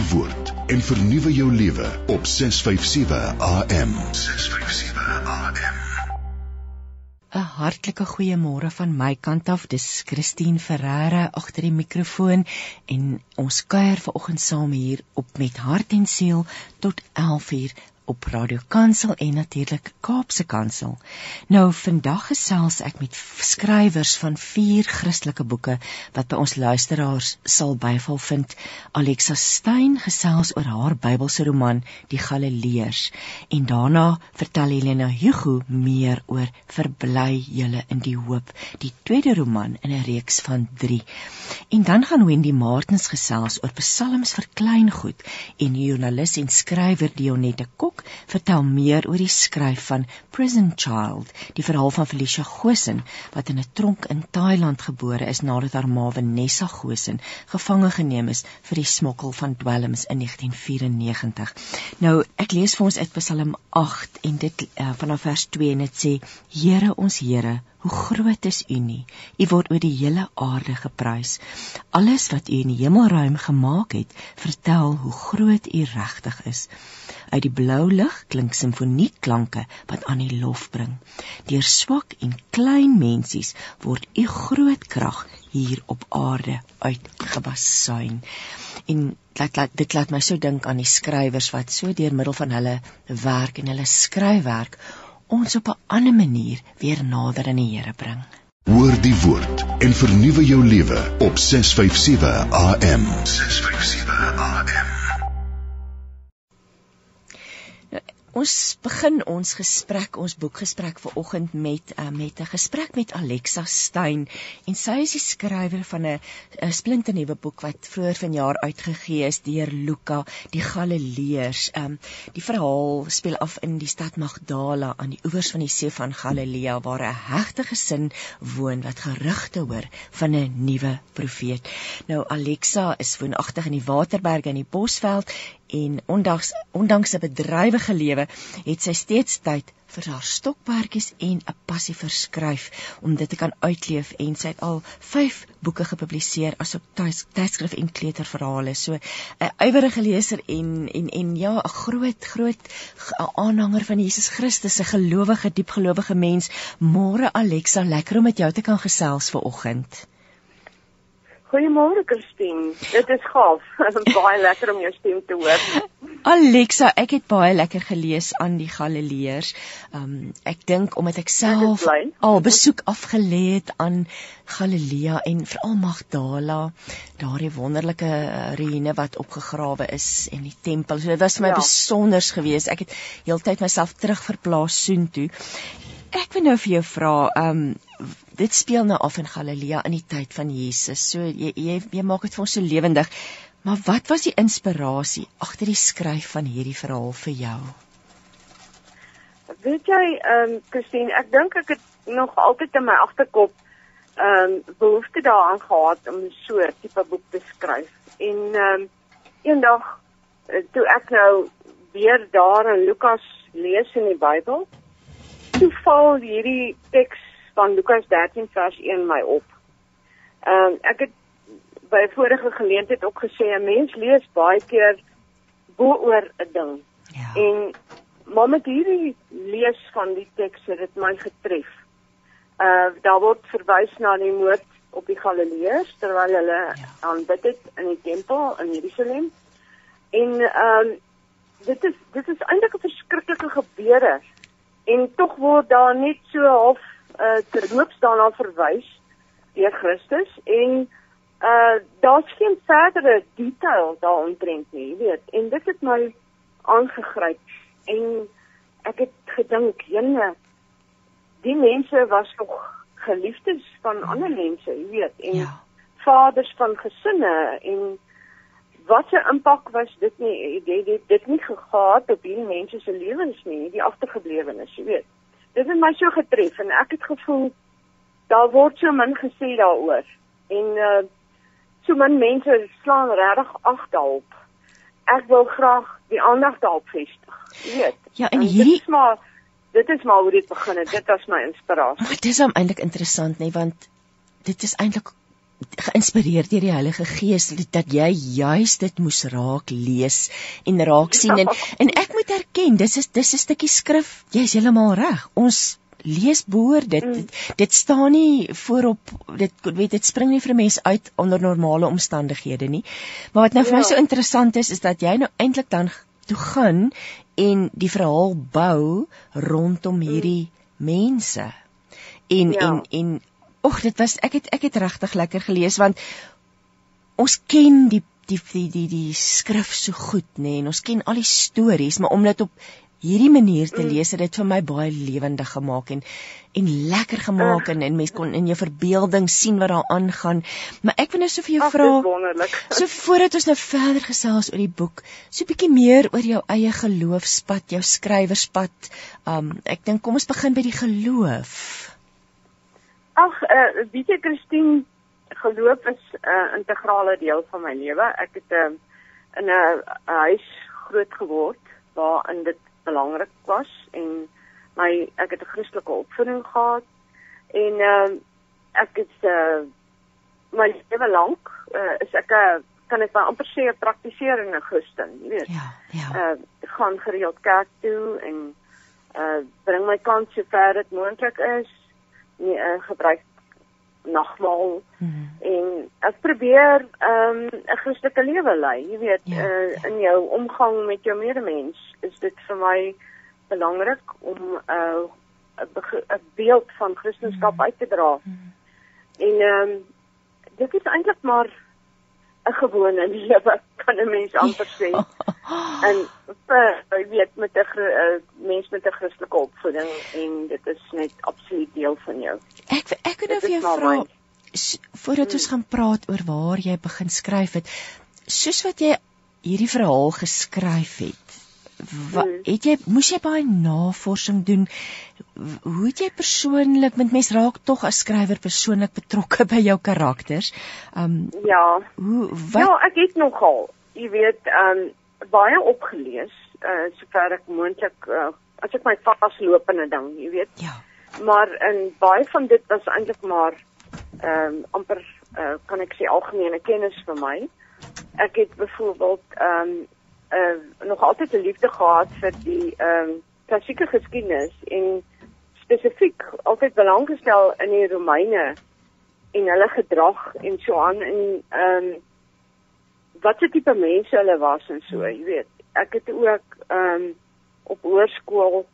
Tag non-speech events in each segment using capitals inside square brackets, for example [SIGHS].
die woord en vernuwe jou lewe op 657 AM. 657 AM. 'n Hartlike goeiemôre van my kant af. Dis Christine Ferreira agter die mikrofoon en ons kuier vanoggend saam hier op met hart en siel tot 11:00 op Radio Kansel en natuurlik Kaapse Kansel. Nou vandag gesels ek met skrywers van vier Christelike boeke wat by ons luisteraars sal byval vind. Alexa Stein gesels oor haar Bybelse roman Die Galileërs en daarna vertel Helena Hugo meer oor Verbly julle in die hoop, die tweede roman in 'n reeks van 3. En dan gaan Wendy Martins gesels oor psalms vir kleingoed en joernalis en skrywer Dionette Kok vertel meer oor die skryf van Prison Child, die verhaal van Felicia Gosen wat in 'n tronk in Thailand gebore is nadat haar ma Vanessa Gosen gevange geneem is vir die smokkel van dwelms in 1994. Nou, ek lees vir ons uit Psalm 8 en dit uh, vanaf vers 2 en dit sê: Here ons Here, hoe groot is U nie? U word oor die hele aarde geprys. Alles wat U in die hemelruim gemaak het, vertel hoe groot U regtig is. Uit die blou lug klink simfonieklanke wat aan die lof bring. Deur swak en klein mensies word u groot krag hier op aarde uitgebasuin. En dit laat dit laat my so dink aan die skrywers wat so deur middel van hulle werk en hulle skryfwerk ons op 'n ander manier weer nader aan die Here bring. Hoor die woord en vernuwe jou lewe op 657 AM. 657 AM. Ons begin ons gesprek, ons boekgesprek vir oggend met uh, met 'n gesprek met Alexa Stein en sy is die skrywer van 'n 'n splinternuwe boek wat vroeër vanjaar uitgegee is deur Luka, die Galileërs. Um die verhaal speel af in die stad Magdala aan die oewers van die see van Galilea waar 'n hegte gesin woon wat gerugte hoor van 'n nuwe profeet. Nou Alexa is woonagtig in die Waterberge in die Bosveld en ondanks ondanks 'n bedrywige lewe het sy steeds tyd vir haar stokperdjies en 'n passie vir skryf om dit te kan uitleef en sy het al 5 boeke gepubliseer asook tydskrif en kleuterverhale. So 'n ywerige leser en en en ja, 'n groot groot aanhanger van Jesus Christus, 'n gelowige, diepgelowige mens. Môre Alexa, lekker om met jou te kan gesels ver oggend. Goeiemôre Christine. Dit is gaaf. [LAUGHS] baie lekker om jou stem te hoor. Alexa, ek het baie lekker gelees aan die Galileërs. Um ek dink omdat ek self al besoek afgelê het aan Galilea en veral Magdala, daardie wonderlike ruïne wat opgegrawe is en die tempel. So dit was vir my ja. besonders geweest. Ek het heeltyd myself terugverplaas soontoe. Ek wil nou vir jou vra, um dit speel nou af in Galilea in die tyd van Jesus. So jy jy, jy maak dit vir ons so lewendig. Maar wat was die inspirasie agter die skryf van hierdie verhaal vir jou? Weet jy, ehm um, Christine, ek dink ek het nog altyd in my agterkop ehm um, behoefte daaraan gehad om so 'n tipe boek te skryf. En ehm um, eendag eh, toe ek nou weer daar in Lukas lees in die Bybel, toe val hierdie teks van Lukas 13 vers 1 my op. Ehm um, ek het by vorige geleentheid ook gesê 'n mens lees baie keer bo oor 'n ding. Ja. En maar met hierdie lees van die teks het dit my getref. Uh daar word verwys na die moord op die Galileërs terwyl hulle ja. aanbid het in die tempel in Jerusalem. En ehm um, dit is dit is eintlik 'n verskriklike gebeure en tog word daar net so half uh terloops daarna verwys deur Christus en uh daar's geen verdere detail daaromtrent nie, jy weet. En dit het my aangegryp en ek het gedink, jene die mense was nog geliefdes van ander mense, jy weet, en ja. vaders van gesinne en wat 'n impak was dit nie dit dit dit nie gehad op hierdie mense se lewens nie, die agtergeblewenes, jy weet dit het my so getref en ek het gevoel daar word so min gesê daaroor en uh so min mense slaan regtig ag daarop. Ek wil graag die aandag daarop vestig. Jy weet. Ja, en hierdie dit is maar dit is maar hoe dit begin het. Dit was my inspirasie. Maar dit is hom eintlik interessant nê, want dit is eintlik geïnspireer deur die Heilige Gees dat jy juis dit moes raak lees en raak sien en en ek moet erken dis is dis 'n stukkie skrif jy's heeltemal reg ons lees behoor dit, mm. dit dit staan nie voorop dit weet dit spring nie vir 'n mens uit onder normale omstandighede nie maar wat nou vir ja. my so interessant is is dat jy nou eintlik dan toe gaan en die verhaal bou rondom mm. hierdie mense en ja. en en ag dit was ek het ek het regtig lekker gelees want ons ken die die die die die skrif so goed nê nee, en ons ken al die stories maar om dit op hierdie manier te mm. lees het dit vir my baie lewendig gemaak en en lekker gemaak en, en mens kon in jou verbeelding sien wat daar aangaan. Maar ek wil nou so vir jou vra. [LAUGHS] So voordat ons nou verder gesels oor die boek, so 'n bietjie meer oor jou eie geloofspad, jou skrywerspad. Um ek dink kom ons begin by die geloof. Ag, uh, weet jy Christine, geloof is 'n uh, integrale deel van my lewe. Ek het uh, in 'n huis groot geword waarin dit belangrik was en my ek het 'n Christelike opvoeding gehad en uh, ek het uh, my lewe lank uh, is ek 'n kan ek maar amper sê 'n praktiserende Christen, jy weet. Ja, ja. Uh gaan gereeld kerk toe en uh bring my kans so ver dit moontlik is. Nee, uh, gebruik nagmaal hmm. en ek probeer ehm, 'n um, Christelike lewe lei, jy weet, ja, uh, ja. in jou omgang met jou medemens is dit vir my belangrik om 'n uh, 'n beeld van Christendom hmm. uit te dra. Hmm. En ehm um, dit is eintlik maar 'n gewone lewe kan 'n mens amper [LAUGHS] sê. en jy weet met 'n uh, mens met 'n Christelike opvoeding en dit is net absoluut deel van jou. Ek ek wil nou vir jou vra voordat ons hmm. gaan praat oor waar jy begin skryf het, soos wat jy hierdie verhaal geskryf het. Wat hmm. het jy moes jy baie navorsing doen? Hoe het jy persoonlik met mens raak tog as skrywer persoonlik betrokke [LAUGHS] by jou karakters? Um Ja. Hoe wat Ja, ek het nogal, jy weet, um baie opgelees, uh sover ek moontlik uh, as ek my vaslopende ding, jy weet. Ja. Maar in baie van dit was eintlik maar um amper uh, kan ek sê algemene kennis vir my. Ek het byvoorbeeld um uh, nog altyd 'n liefde gehad vir die ehm um, klassieke geskiedenis en spesifiek altyd belang gestel in die Romeine en hulle gedrag en so aan en ehm um, watse tipe mense hulle was en so, jy weet. Ek het ook ehm um, op hoërskool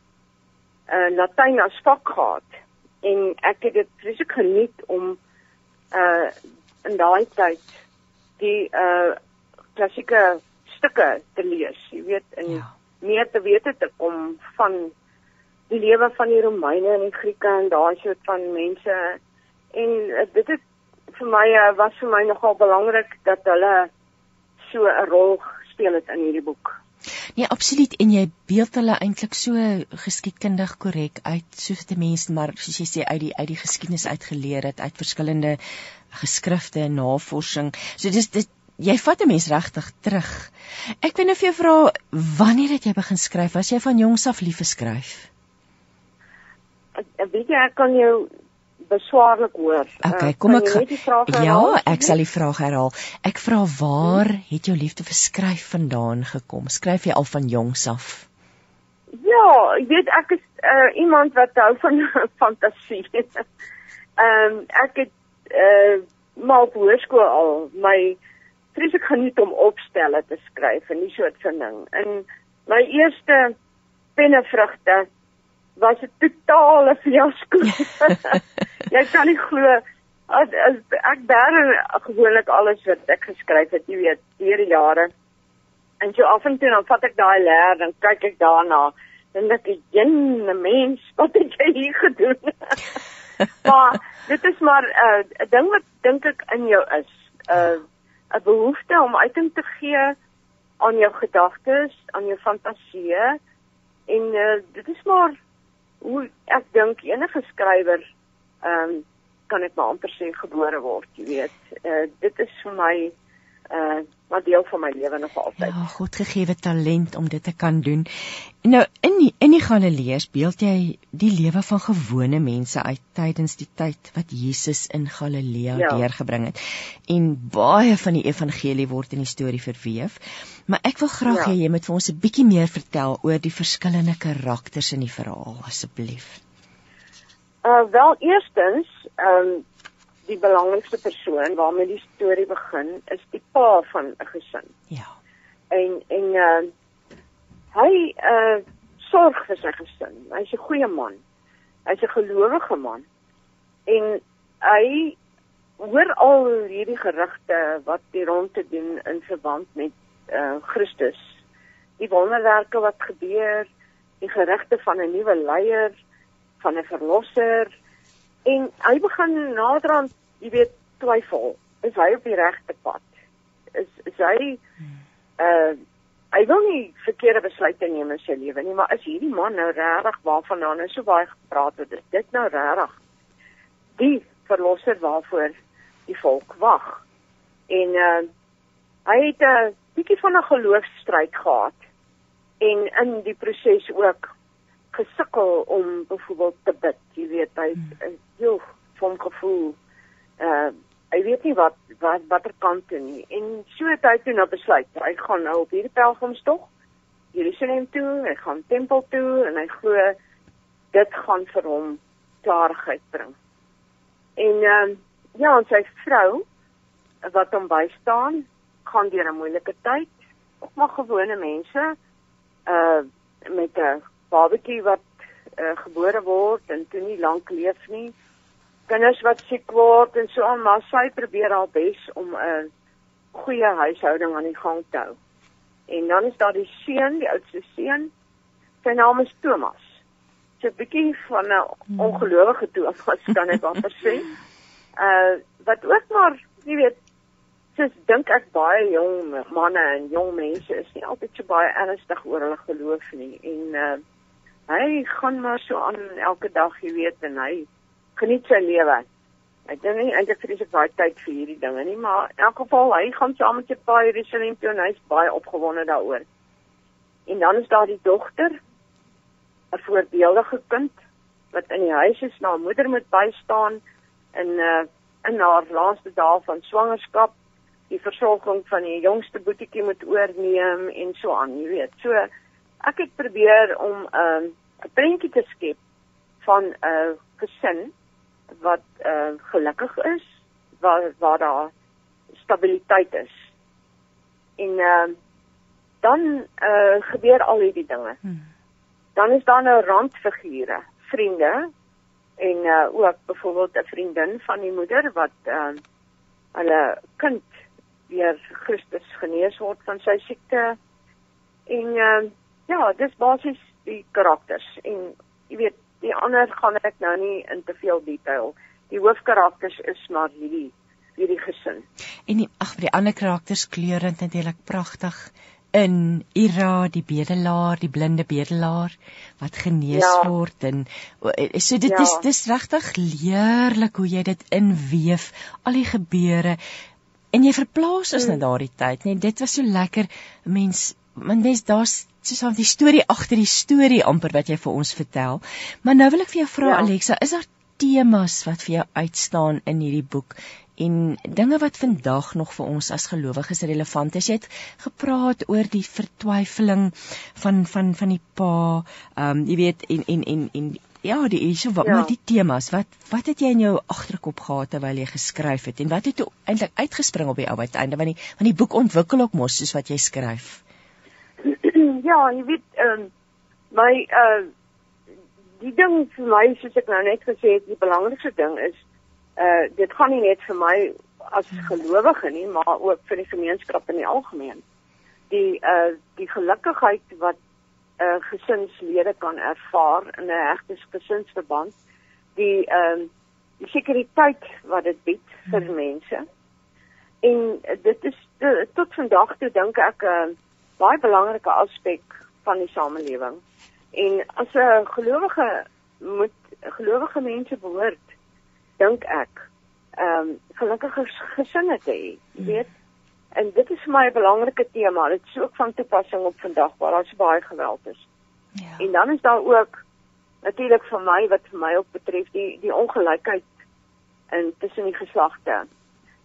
uh, Latyn as vak gehad en ek het dit vreeslik geniet om uh in daai tyd die uh klassieke stukke te lees, jy weet, en ja. meer te weet te kom van die lewe van die Romeine en die Grieke en daai soort van mense. En uh, dit het vir my uh, was vir my nogal belangrik dat hulle so 'n rol speel het in hierdie boek. Nee, absoluut en jy beeld hulle eintlik so geskiedkundig korrek uit soos 'n mens maar soos jy sê uit die uit die geskiedenis uitgeleer het uit verskillende geskrifte en navorsing. So dis dit jy vat 'n mens regtig terug. Ek wil nou vir jou vra wanneer het jy begin skryf? Was jy van jongs af lief vir skryf? Ek weet jy ek kan jou beswaarlik hoor. Okay, kom ek Ja, ek sal die vraag herhaal. Ek vra waar het jou liefde vir skryf vandaan gekom? Skryf jy al van jongs af? Ja, ek weet ek is uh, iemand wat hou van [LAUGHS] fantasie. Ehm um, ek het uh, maar op hoërskool al my vreeslik geniet om opstelle te skryf en die soort van ding. In my eerste pennevrugte was 'n totale fiasco. [LAUGHS] [LAUGHS] jy kan nie glo as, as ek bær gewoonlik alles wat ek geskryf het, jy weet, deur die jare. En so af en toe dan vat ek daai leer en kyk ek daarna en ek dink, "Jenne mens, wat het jy hier gedoen?" [LAUGHS] maar dit is maar uh, 'n uh, ding wat dink ek in jou is. Uh 'n behoefte om uiting te gee aan jou gedagtes, aan jou fantasieë en uh, dit is maar hoe ek dink enige skrywer ehm um, kan ek maar amper sê gebore word, jy weet. Uh, dit is vir my uh maar deel van my lewe nog altyd. Ja, Godgegewe talent om dit te kan doen. Nou in die, in die Galileërs beeld jy die lewe van gewone mense uit tydens die tyd wat Jesus in Galilea ja. deurgebring het. En baie van die evangelie word in die storie verweef. Maar ek wil graag ja. hê jy moet vir ons 'n bietjie meer vertel oor die verskillende karakters in die verhaal asseblief. Uh wel eerstens, ehm um, die belangrikste persoon waarmee die storie begin is die pa van 'n gesin. Ja. En en uh hy uh sorg vir sy gesin. Hy's 'n goeie man. Hy's 'n gelowige man. En hy hoor al hierdie gerugte wat die rondte doen in verband met uh Christus. Die wonderwerke wat gebeur, die gerugte van 'n nuwe leier, van 'n verlosser en hy begin naderhand, jy weet, twyfel. Is hy op die regte pad? Is is hy uh hy wil nie verkeerde besluite neem in sy lewe nie, maar is hierdie man nou regtig waarvan nou nou so baie gepraat het? Is dit nou regtig die verlosser waarvoor die volk wag? En uh hy het 'n bietjie van 'n geloofstryd gehad en in die proses ook gesukkel om byvoorbeeld te bid. Jy weet hy hmm. joh van gevoel. Uh hy weet nie wat wat watter kant toe nie. En so het hy toe nou besluit. Hy gaan nou op hierdie pelgrimstog Jerusalem toe, hy gaan tempel toe en hy glo dit gaan vir hom klarigheid bring. En ehm uh, ja, en sy vrou wat hom bystaan, gaan deur 'n moeilike tyd. Ook maar gewone mense uh met 'n babatjie wat uh, gebore word en toe nie lank leef nie. Kinders wat siek word en so aan, maar sy probeer haar bes om 'n goeie huishouding aan die gang te hou. En dan is daar die seun, die oudste seun. Sy naam is Thomas. Sy bietjie van 'n hmm. ongelowige Thomas kan ek amper sê. Uh wat ook maar, jy weet, dis dink ek baie jong manne en jong mense is nie altyd so baie ernstig oor hulle geloof nie en uh hy gaan maar so aan elke dag, jy weet, en hy geniet sy lewe. Ek dink nie eintlik vir sy baie tyd vir hierdie dinge nie, maar in elk geval hy gaan saam met sy pa Jerusalem toe en hy's baie opgewonde daaroor. En dan is daar die dogter, 'n voorbeeldige kind wat in die huis is na haar moeder moet bystaan in uh, in haar laaste dae van swangerskap die versorging van die jongste boetiekie moet oorneem en so aan, jy weet. So ek het probeer om 'n um, 'n prentjie te skep van 'n uh, gesin wat uh, gelukkig is, waar waar daar stabiliteit is. En uh, dan uh, gebeur al hierdie dinge. Hmm. Dan is daar nou randfigure, vriende en uh, ook byvoorbeeld 'n vriendin van die moeder wat uh, hulle kind deur Christus genees word van sy siekte en uh, Ja, dis basies die karakters en jy weet, die ander gaan ek nou nie in te veel detail. Die hoofkarakters is maar hierdie hierdie gesin. En die, ag, die ander karakters kleurend natuurlik pragtig in Ira die bedelaar, die blinde bedelaar wat genees ja. word en so dit ja. is dis regtig leerlik hoe jy dit inweef al die gebeure en jy verplaas ons hmm. na daardie tyd, nee, dit was so lekker mens mens daar's soos al die storie agter die storie amper wat jy vir ons vertel. Maar nou wil ek vir jou vra ja. Alexa, is daar temas wat vir jou uitstaan in hierdie boek en dinge wat vandag nog vir ons as gelowiges relevant is? Jy het gepraat oor die vertwyfeling van van van die pa, ehm um, jy weet en en en en ja, die is so wat ja. maar die temas, wat wat het jy in jou agterkop gehad terwyl jy geskryf het en wat het eintlik uitgespring op die ou uiteinde want die want die boek ontwikkel ook mos soos wat jy skryf ja, jy weet ehm um, my uh die ding vir my soos ek nou net gesê het, die belangrikste ding is uh dit gaan nie net vir my as gelowige nie, maar ook vir die gemeenskap in die algemeen. Die uh die gelukkigheid wat uh gesinslede kan ervaar in 'n hegte gesinsverband, die ehm uh, die sekuriteit wat dit bied vir hmm. mense. En dit is uh, tot vandag toe dink ek 'n uh, baie belangrike aspek van die samelewing. En as 'n gelowige moet gelowige mense behoort, dink ek, ehm um, gelukkige gesinne te hê, jy weet. En dit is vir my 'n belangrike tema. Dit is ook van toepassing op vandag waar daar so baie geweld is. Ja. En dan is daar ook natuurlik vir my wat vir my ook betref die die ongelykheid in tussen die geslagte.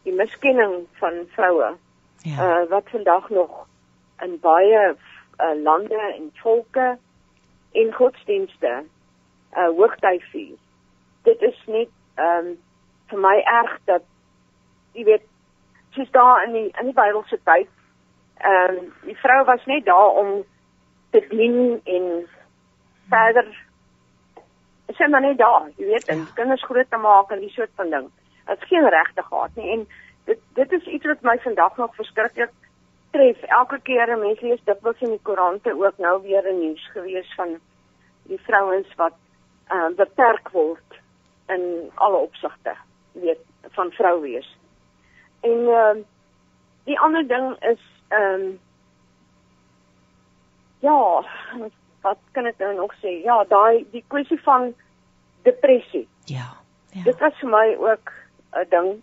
Die miskenning van vroue Ja. uh, wat vandag nog in baie uh, lande en volke en godsdienste uh hoogtyd vier. Dit is net ehm um, vir my erg dat jy weet soos daar in die in die Bybelse tyd ehm um, die vrou was net daar om te dien en verder sy maar net daar, jy weet, en Ja. kinders groot te maak en die soort van ding. Dit is geen regte gehad nie en dit dit is iets wat my vandag nog verskriklik tref. Elke keer 'n mens lees dikwels in die koerante ook nou weer 'n nuus gewees van die vrouens wat uh, beperk word in alle opsigte, weet, van vrou wees. En uh, die ander ding is ehm um, ja, wat kan ek nou nog sê? Ja, daai die kwessie van depressie. Ja. Ja. Dit was vir my ook 'n ding.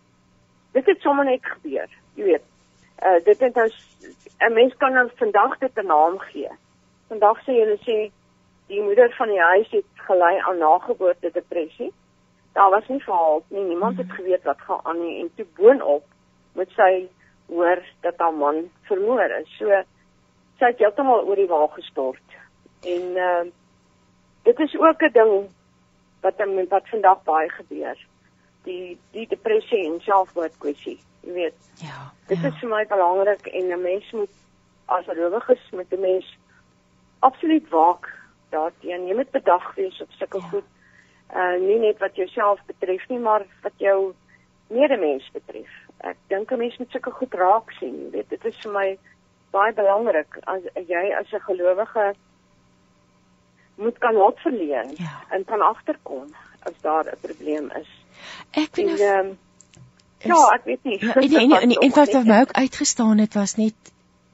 Dit het sommer net gebeur, jy weet. Uh dit het nou 'n mens kan nou vandag dit 'n naam gee. Vandag sê hulle sê die moeder van die huis het gelei aan nageboorte depressie. Daar was nie verhaal nie, niemand het geweet wat gaan aan nie en toe boonop moet sy hoor dat haar man vermoor is. So sy het heeltemal oor die wa gestort. En uh dit is ook 'n ding wat wat vandag baie gebeur. Die die depressie en selfmoord kwessie, jy weet. Ja. Dit ja. is vir my belangrik en 'n mens moet as gelowiges met 'n mens absoluut waak daarteen. Jy moet bedag wees op sulke Ja. goed. Uh nie net wat jouself betref nie, maar wat jou medemens betref. Ek dink 'n mens moet sulke goed raak sien. Jy weet, dit is vir my baie belangrik as jy as 'n gelowige moet kan hulp verleen Ja. en kan agterkom as daar 'n probleem is. Ek weet En nou ehm is- ja, ek weet nie. Ja, en en en, en wat vir my ook uitgestaan het was net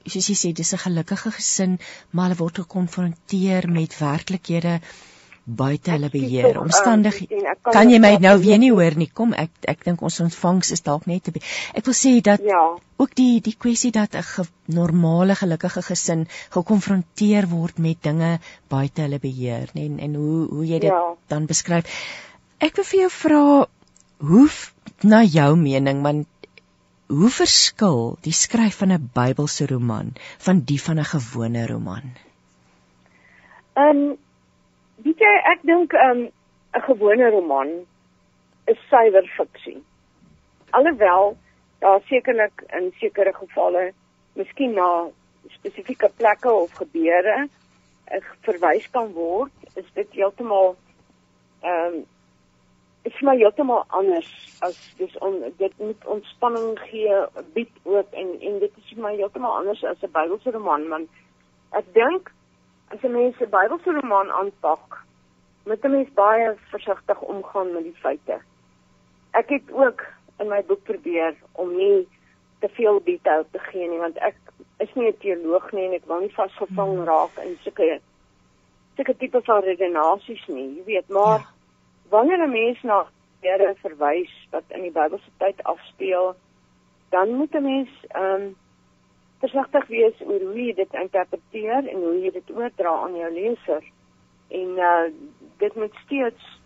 soos jy sê dis 'n gelukkige gesin, maar hulle word gekonfronteer met werklikhede buite hulle beheer. Omstandighede. ek kan jy my nou weer nie hoor nie? Kom, ek ek dink ons ontvangs is dalk net te be- Ek wil sê dat Ja. ook die die kwessie dat 'n ge, normale gelukkige gesin gekonfronteer word met dinge buite hulle beheer, nê, en, en hoe hoe jy dit Ja. dan beskryf. Ek wil vir jou vra hoe na jou mening man hoe verskil die skryf van 'n Bybelse roman van die van 'n gewone roman? Ehm weet jy, ek dink ehm 'n gewone roman is suiwer fiksie. Alhoewel daar sekerlik in sekere gevalle miskien na spesifieke plekke of gebeure uh, verwys kan word, is dit heeltemal ehm um, is maar heeltemal anders as dis on, dit moet ontspanning gee bied ook en en dit is maar heeltemal anders as 'n Bybelse roman want ek dink as 'n mens 'n Bybelse roman aanpak moet 'n mens baie versigtig omgaan met die feite. Ek het ook in my boek probeer om nie te veel detail te gee nie want ek is nie 'n teoloog nie en ek wil nie vasgevang raak in sulke sulke tipe van redenasies nie, jy weet, maar Ja. Wanneer 'n mens na Here verwys wat in die Bybelse tyd afspeel, dan moet 'n mens ehm um, versigtig wees oor hoe jy dit interpreteer en hoe jy dit oordra aan jou leser. En uh dit moet steeds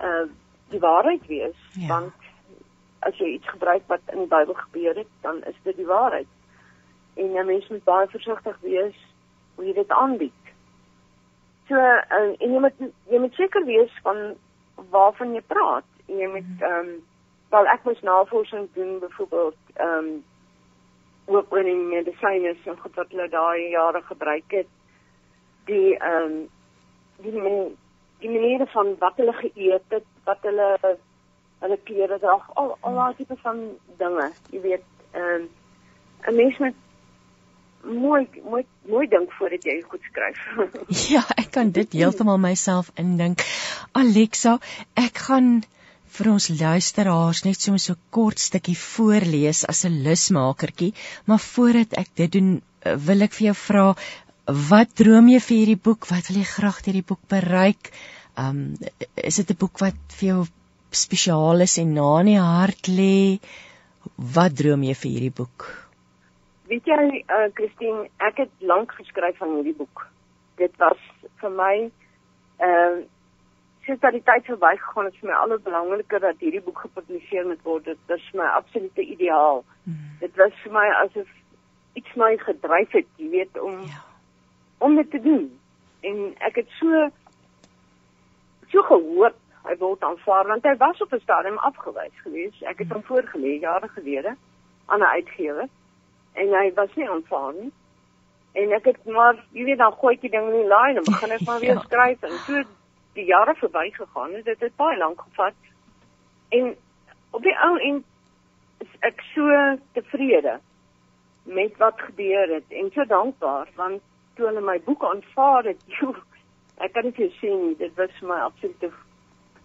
uh die waarheid wees, Ja. want as jy iets gebruik wat in die Bybel gebeur het, dan is dit die waarheid. En 'n mens moet baie versigtig wees hoe jy dit aanbied. So uh, en jy moet jy moet seker wees van waarvan jy praat. Jy moet ehm um, wel ek moes navorsing doen byvoorbeeld ehm um, ook oor die medisyne en goed wat hulle daai jare gebruik het. Die ehm um, die men, die maniere van wat hulle geëet het, wat hulle hulle klere dra, al al daai tipe van dinge, jy weet, ehm um, 'n mens moet mooi mooi mooi dink voordat jy goed skryf. [LAUGHS] Ja, ek kan dit heeltemal myself indink. Alexa, ek gaan vir ons luisteraars net so 'n so kort stukkie voorlees as 'n lusmakertjie, maar voordat ek dit doen, eh, wil ek vir jou vra wat droom jy vir hierdie boek? Wat wil jy graag deur die boek bereik? Um is dit 'n boek wat vir jou spesiaal is en na in die hart lê? Wat droom jy vir hierdie boek? Weet jy, uh, Christine, ek het lank geskryf aan hierdie boek. Dit was vir my ehm uh, sinds dat die tyd verbygegaan het, vir my alles belangriker dat hierdie boek gepubliseer moet word. Dit was my absolute ideaal. Hmm. Dit was vir my asof iets my gedryf het, jy weet, om ja. om dit te doen. En ek het so so gehoop hy word aanvaar want hy was op 'n stadium afgewys geweest. Ek het hom hmm. voorgelê jare gelede aan 'n uitgewer en hy was nie aanvaar nie. En ek het maar, jy weet, dan gooi ek die ding in die lyn en begin ek maar weer [LAUGHS] ja. skryf en so die jare verbygegaan het. Dit het baie lank gevat. En op die ou en ek so tevrede met wat gebeur het en so dankbaar want toe hulle my boek aanvaar het, [LAUGHS] joh, ek kan dit sien, dit was vir my absolute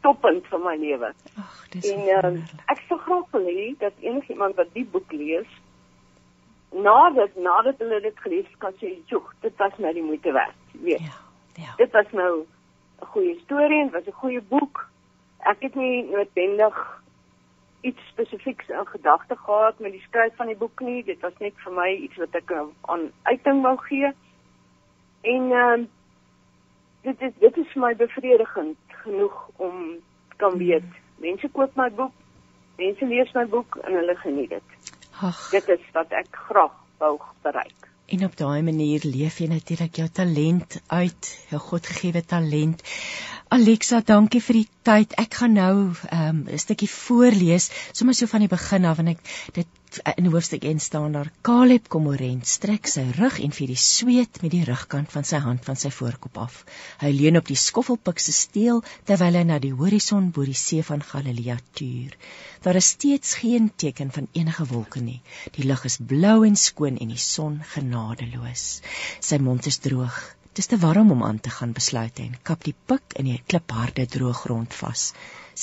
toppunt van my lewe. Ag, dis En uh, ek sou graag wil hê dat enigiemand wat die boek lees nadat nadat hulle dit gelees kan sê, "Joe, dit was nou die moeite werd." Weet. Ja. Ja. Dit was nou 'n goeie storie en was 'n goeie boek. Ek het nie noodwendig iets spesifieks in gedagte gehad met die skryf van die boek nie. Dit was net vir my iets wat ek aan uiting wou gee. En ehm uh, dit is dit is vir my bevredigend genoeg om kan weet mense koop my boek, mense lees my boek en hulle geniet dit. Ag. Dit is wat ek graag wou bereik. En op daai manier leef jy natuurlik jou talent uit, jou Godgegewe talent. Alexa, dankie vir die tyd. Ek gaan nou ehm, 'n um, stukkie voorlees, sommer so van die begin af en ek dit in hoofstuk 1 staan daar: Caleb kom oorent, strek sy rug en vir die sweet met die rugkant van sy hand van sy voorkop af. Hy leun op die skoffelpik se steel terwyl hy na die horison bo die see van Galilea tuur. Daar is steeds geen teken van enige wolke nie. Die lug is blou en skoon en die son genadeloos. Sy mond is droog. Dis te warm om aan te gaan besluit en kap die pik in die klipharde droë grond vas.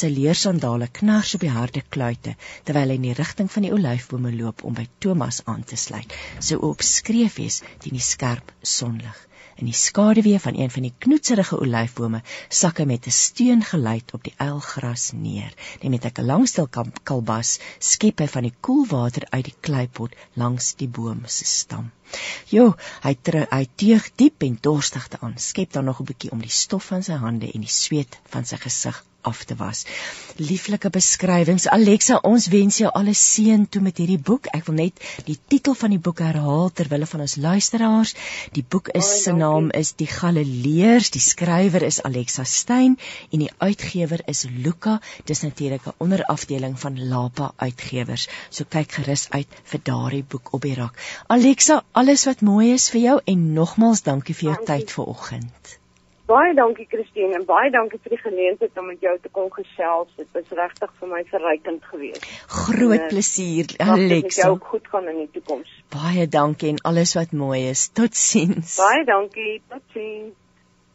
Sy leersandale knars op die harde kluite terwyl hy in die rigting van die olyfbome loop om by Thomas aan te sluit. Sy oop skreef is teen die skerp sonlig. In die skaduwee van een van die knoetserige olyfbome sak hy met 'n steun geluid op die uilgras neer. Net met 'n langstil kalbas skep hy van die koel water uit die kleipot langs die boom se stam. Jo, hy hy teug diep en dorstig te aan. Skep dan nog 'n bietjie om die stof van sy hande en die sweet van sy gesig af te was. Lieflike beskrywings. Alexa, ons wens jou alle seën toe met hierdie boek. Ek wil net die titel van die boek herhaal ter wille van ons luisteraars. Die boek is se naam is Die Galileërs. Die skrywer is Alexa Stein en die uitgewer is Luka. Dis natuurlik 'n onderafdeling van Lapa Uitgewers. So kyk gerus uit vir daardie boek op die rak. Alexa, alles wat mooi is vir jou en nogmals dankie vir jou dankie. tyd vanoggend. Baie dankie Christine en baie dankie vir die geleentheid om met jou te kom gesels. Dit was regtig vir my verrykend geweest. Groot en, plesier, Alexa. Jou goed gaan in die toekoms. Baie dankie en alles wat mooi is. Totsiens. Baie dankie. Totsiens.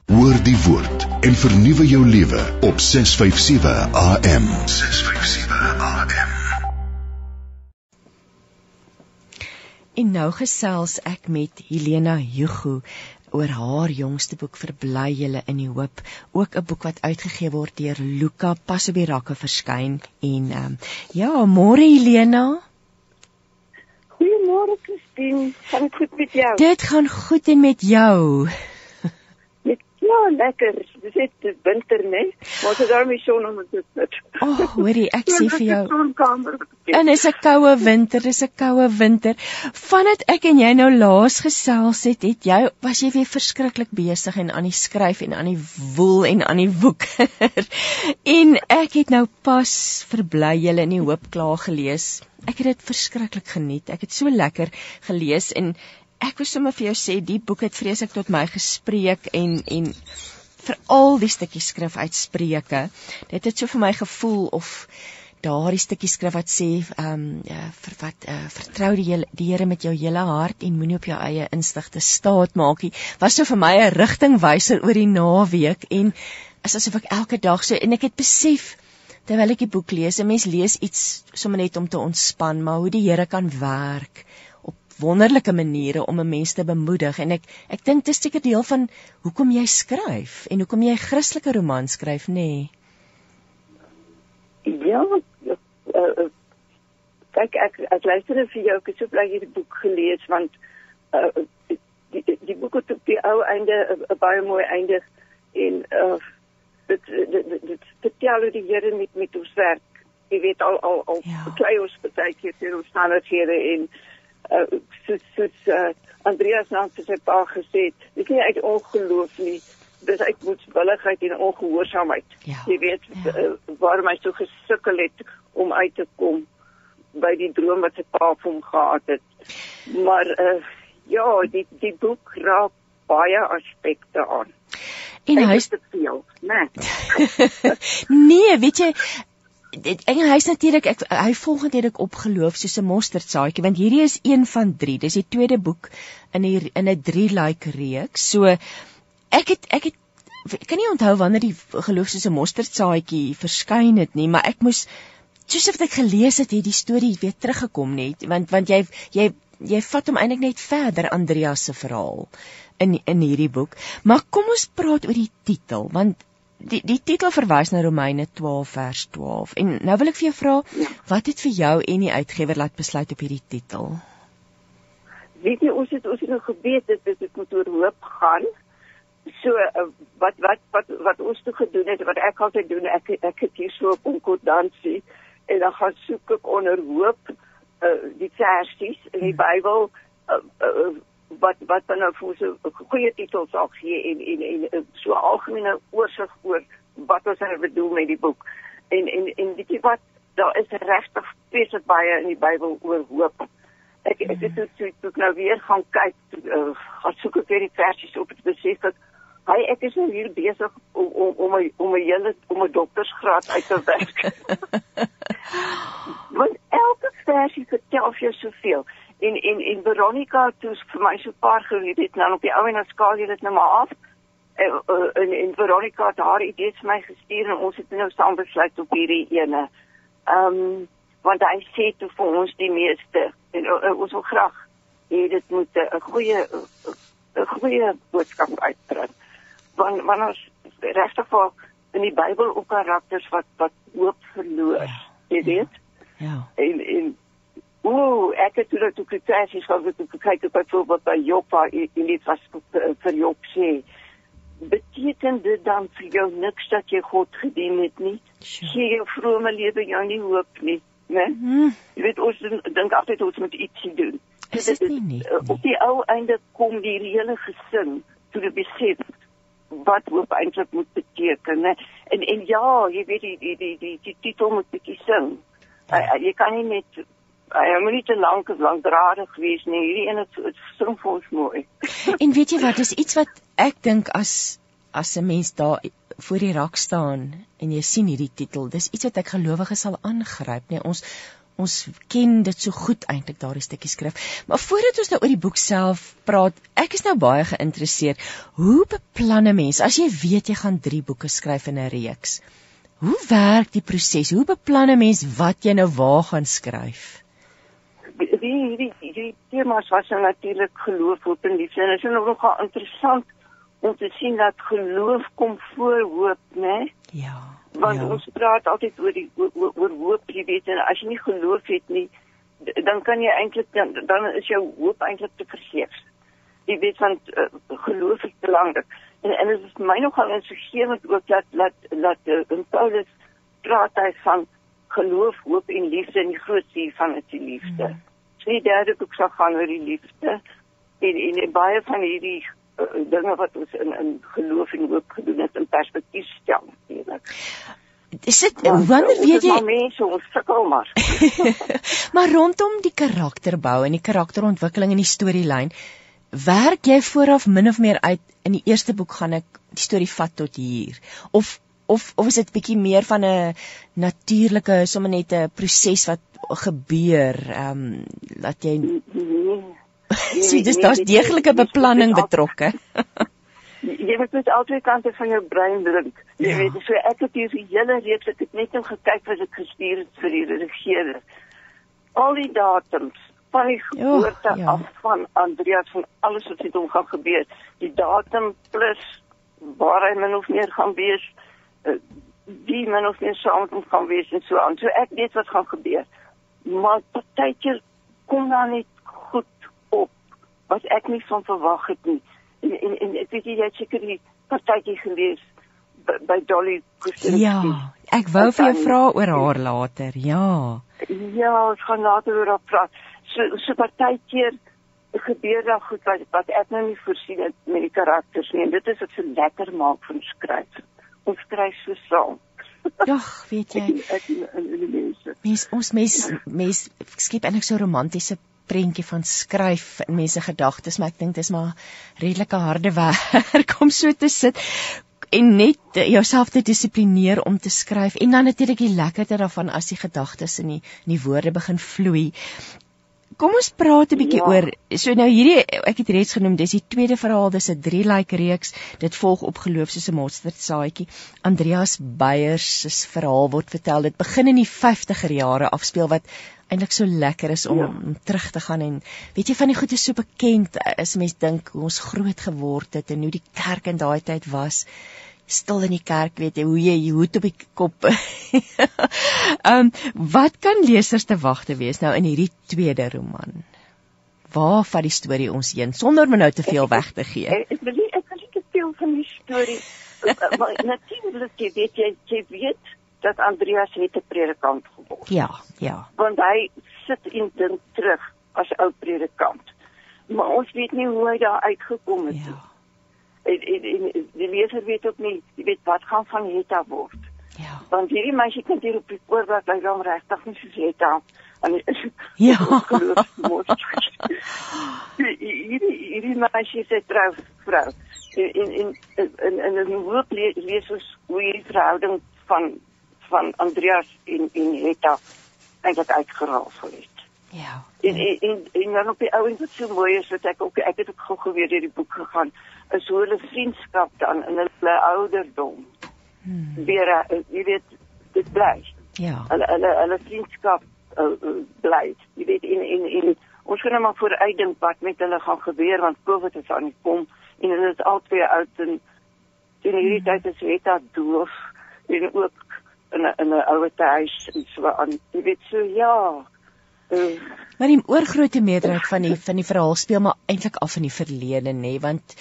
Hoor die woord en vernuwe jou lewe op 657 AM. 657 AM. En nou gesels ek met Helena Hugo oor haar jongste boek verbly julle in die hoop. Ook 'n boek wat uitgegee word deur Luka pas op die rakke verskyn. En ehm um, ja môre Helena. Goeiemôre Christine. Gaan dit goed met jou? Dit gaan goed en met jou Ja, lekker. Dis net winter, né? Maar dit daarmee son om dit net. Ag, oh, hoorie, ek [LAUGHS] sê vir jou. En is 'n koue winter, dis 'n koue winter. Vandat ek en jy nou laas gesels het, het jy was jy weer verskriklik besig en aan die skryf en aan die woel en aan die woeker. [LAUGHS] en ek het nou pas verbly julle in die hoop klaar gelees. Ek het dit verskriklik geniet. Ek het so lekker gelees en ek wil sommer vir jou sê die boek het vreeslik tot my gespreek en en veral die stukkie skrif uit Spreuke. Dit het so vir my gevoel of daardie stukkie skrif wat sê ehm um, ja, vir wat uh, vertrou die hele die Here met jou hele hart en moenie op jou eie instigte staat maak nie. Was so vir my 'n rigtingwyser oor die naweek en is asof ek elke dag so en ek het besef terwyl ek die boek lees, 'n mens lees iets sommer net om te ontspan, maar hoe die Here kan werk wonderlike maniere om 'n mens te bemoedig en ek ek dink dit is seker deel van hoekom jy skryf en hoekom jy 'n Christelike roman skryf nê. Nee. Ja, uh, kyk ek ek luister vir jou ek het so bly hierdie boek gelees want uh, die die boek het op die ou einde 'n baie mooi eindig en uh, dit dit dit vertel hoe die Here met met ons werk. Jy weet al al al ja. klei ons baie keer vir ons standaardhede en uh, soos soos uh, Andreas nou vir sy pa gesê het, dis nie uit ongeloof nie, dis uit moedswilligheid en ongehoorsaamheid. Ja. Jy weet ja. uh, waarom hy so gesukkel het om uit te kom by die droom wat sy pa vir hom gehad het. Maar uh, ja, die die boek raak baie aspekte aan. En hy is te veel, né? [LAUGHS] nee, weet jy, en hy's natuurlik ek hy volgende het ek opgeloof soos 'n mosterdsaadjie want hierdie is een van 3 dis die tweede boek in hier in 'n 3 like reeks. So ek het ek het ek kan nie onthou wanneer die geloof soos 'n mosterdsaadjie verskyn het nie maar ek moes soos of ek gelees het het die storie weer teruggekom net want want jy jy jy vat hom eintlik net verder Andreas se verhaal in in hierdie boek. Maar kom ons praat oor die titel want die die titel verwys na Romeine 12 vers 12. En nou wil ek vir jou vra, wat het vir jou en die uitgewer laat besluit op hierdie titel? Weet jy ons het ons het nou geweet dit dit moet oor hoop gaan. So uh, wat wat wat wat ons toe gedoen het, wat ek altyd doen, ek ek het hier so 'n konkordansie en dan gaan soek ek onder hoop uh, die versies in die Bybel uh, uh, wat wat dan nou vir so 'n goeie titel sal gee en en en so algemene oorsig oor wat ons nou bedoel met die boek. En en en weet jy wat, daar is regtig baie baie in die Bybel oor hoop. Ek ek het dit so toe nou weer gaan kyk, uh, gaan soek ek vir die versies op het besef dat hy ek is nou hier besig om om om 'n om 'n hele om 'n doktorsgraad uit te werk. [LAUGHS] Want elke versie vertel vir jou soveel en en en Veronica toe vir my so paar geweet het nou op die ou en dan skaal jy dit nou maar af en uh, en, en Veronica het haar idees vir my gestuur en ons het nou saam besluit op hierdie ene. Ehm um, want hy sê toe vir ons die meeste en uh, ons wil graag hê dit moet 'n goeie 'n goeie boodskap uitbring. Want want ons regtig vir in die Bybel ook karakters wat wat hoop verloor. Ja, jy weet? Ja. En en Ooh, ek het toe dat ek kritiseer gehad het om te kyk op byvoorbeeld by Joppa en dit was vir Jop sê. Beteken dit dan vir jou niks dat jy God gedien het nie? Gee jou vrome lewe jou nie hoop nie, né? Hmm. Jy weet ons dink altyd ons moet iets doen. Is dit nie nie? Eh, op die ou einde kom die hele gesin toe die besef wat hoop eintlik moet beteken, né? En en ja, jy weet die die die die, die titel moet bietjie sing. Uh, jy kan nie net hy moet nie te lank of lankdradig wees nie. Hierdie een het dit sing vir ons mooi. [LAUGHS] en weet jy wat, dis iets wat ek dink as as 'n mens daar voor die rak staan en jy sien hierdie titel, dis iets wat ek gelowiges sal aangryp, nee, ons ons ken dit so goed eintlik daardie stukkie skrif. Maar voordat ons nou oor die boek self praat, ek is nou baie geïnteresseerd. Hoe beplan 'n mens as jy weet jy gaan 3 boeke skryf in 'n reeks? Hoe werk die proses? Hoe beplan 'n mens wat jy nou waar gaan skryf? Die die die temas was nou natuurlik geloof hoop en liefde. En dit is nogal interessant om te sien dat geloof kom voor hoop né? Ja want ja. ons praat altyd oor die oor, oor hoop jy weet en as jy nie geloof het nie dan kan jy eintlik dan, dan is jou hoop eintlik te vergeef jy weet want uh, geloof is belangrik en en dit is my nogal insiggewend ook dat dat dat uh, in Paulus praat hy van geloof, hoop en liefde en die grootste hiervan is die liefde. Mm die derde boek sal gaan oor die liefde en en, baie van hierdie uh, dinge wat ons in in geloof en hoop gedoen het in perspektief stel natuurlik. Is dit wanneer weet jy mense ons sukkel maar. [LAUGHS] maar rondom die karakterbou en die karakterontwikkeling en die storielyn werk jy vooraf min of meer uit in die eerste boek gaan ek die storie vat tot hier of of of is dit bietjie meer van 'n natuurlike sommer net 'n proses wat gebeur ehm um, dat jy sien dis daar's deeglike beplanning betrokke. Jy moet net altyd kante van jou brein drink. Jy ja. weet so ek het hier die hele reeks ek het net om gekyk wat ek gestuur het vir die regering. Al die datums van die geboorte ja. af van Andreas van alles wat met hom gaan gebeur. Die datum plus waar hy min of meer gaan wees wie men of meer saam met hom gaan wees en so aan. So ek weet wat gaan gebeur. maar partykeer kom daar net goed op wat ek nie van verwag het nie. En en, en ek weet jy het seker die partytjie gelees by, by Dolly Kuster. Ja, ek wou vir jou vra oor haar later. Ja. Ja, ons gaan later oor haar praat. So so partykeer gebeur daar goed wat wat ek nou nie voorsien het met die karakters nie. En dit is wat so lekker maak van skryf. Ons skryf so saam. [LAUGHS] Ag, weet jy. Ek in die mense. Mens ons mes mes skep eintlik so romantiese prentjie van skryf in mense gedagtes, maar ek dink dis maar redelike harde werk [LAUGHS] om so te sit en net jouself te dissiplineer om te skryf en dan natuurlik die lekkerte daarvan as die gedagtes in die in die woorde begin vloei. Kom ons praat 'n bietjie ja. oor so nou hierdie ek het reeds genoem dis die tweede verhaal dis 'n 3 like reeks dit volg op geloof soos 'n mosterdsaadjie Andreas Beyers se verhaal word vertel dit begin in die 50er jare afspeel wat eintlik so lekker is om, ja. om terug te gaan en weet jy van die goeie so bekend is mense dink hoe ons groot geword het en hoe die kerk in daai tyd was stil in die kerk weet jy hoe jy jou hoed op die kop. [LAUGHS] Ehm um, wat kan lesers te wagte wees nou in hierdie tweede roman? Waar vat die storie ons heen sonder om nou te veel weg te gee? Ek, wil nie ek wil nie te veel van die storie [LAUGHS] maar natuurlik jy weet jy, jy weet dat Andreas het 'n predikant geword. Ja, ja. Want hy sit in dink terug as ou predikant. Maar ons weet nie hoe hy daar uitgekom het nie. Ja en, en, en die leser weet ook nie, jy weet wat gaan van Hetta word. Ja. Want hierdie meisie kan hier op die voorblad lyk hom regtig nie soos Hetta en ja. [LAUGHS] hierdie hierdie meisie se trou vrou en en en en en hoe lees ons hoe hierdie verhouding van van Andreas en en Hetta eintlik uitgeraal het. Ja. En, en en en dan op die ouens wat so mooi is wat ek ook ek het ook gou geweet deur die boek gegaan is hoe hulle vriendskap dan in hulle ouderdom. Hmm. Weer uh, jy weet dit bly. Ja. Hulle hulle hulle vriendskap uh, bly. Jy weet in in in ons gaan nou maar voor uitdink wat met hulle gaan gebeur want Covid is aan die kom en hulle is albei oud en in hierdie hmm. tyd is Rita doof en ook in 'n in 'n ouer huis en so aan. Jy weet so ja. Uh, maar die oorgrootste meerderheid van die van die verhaal speel maar eintlik af in die verlede nê nee, want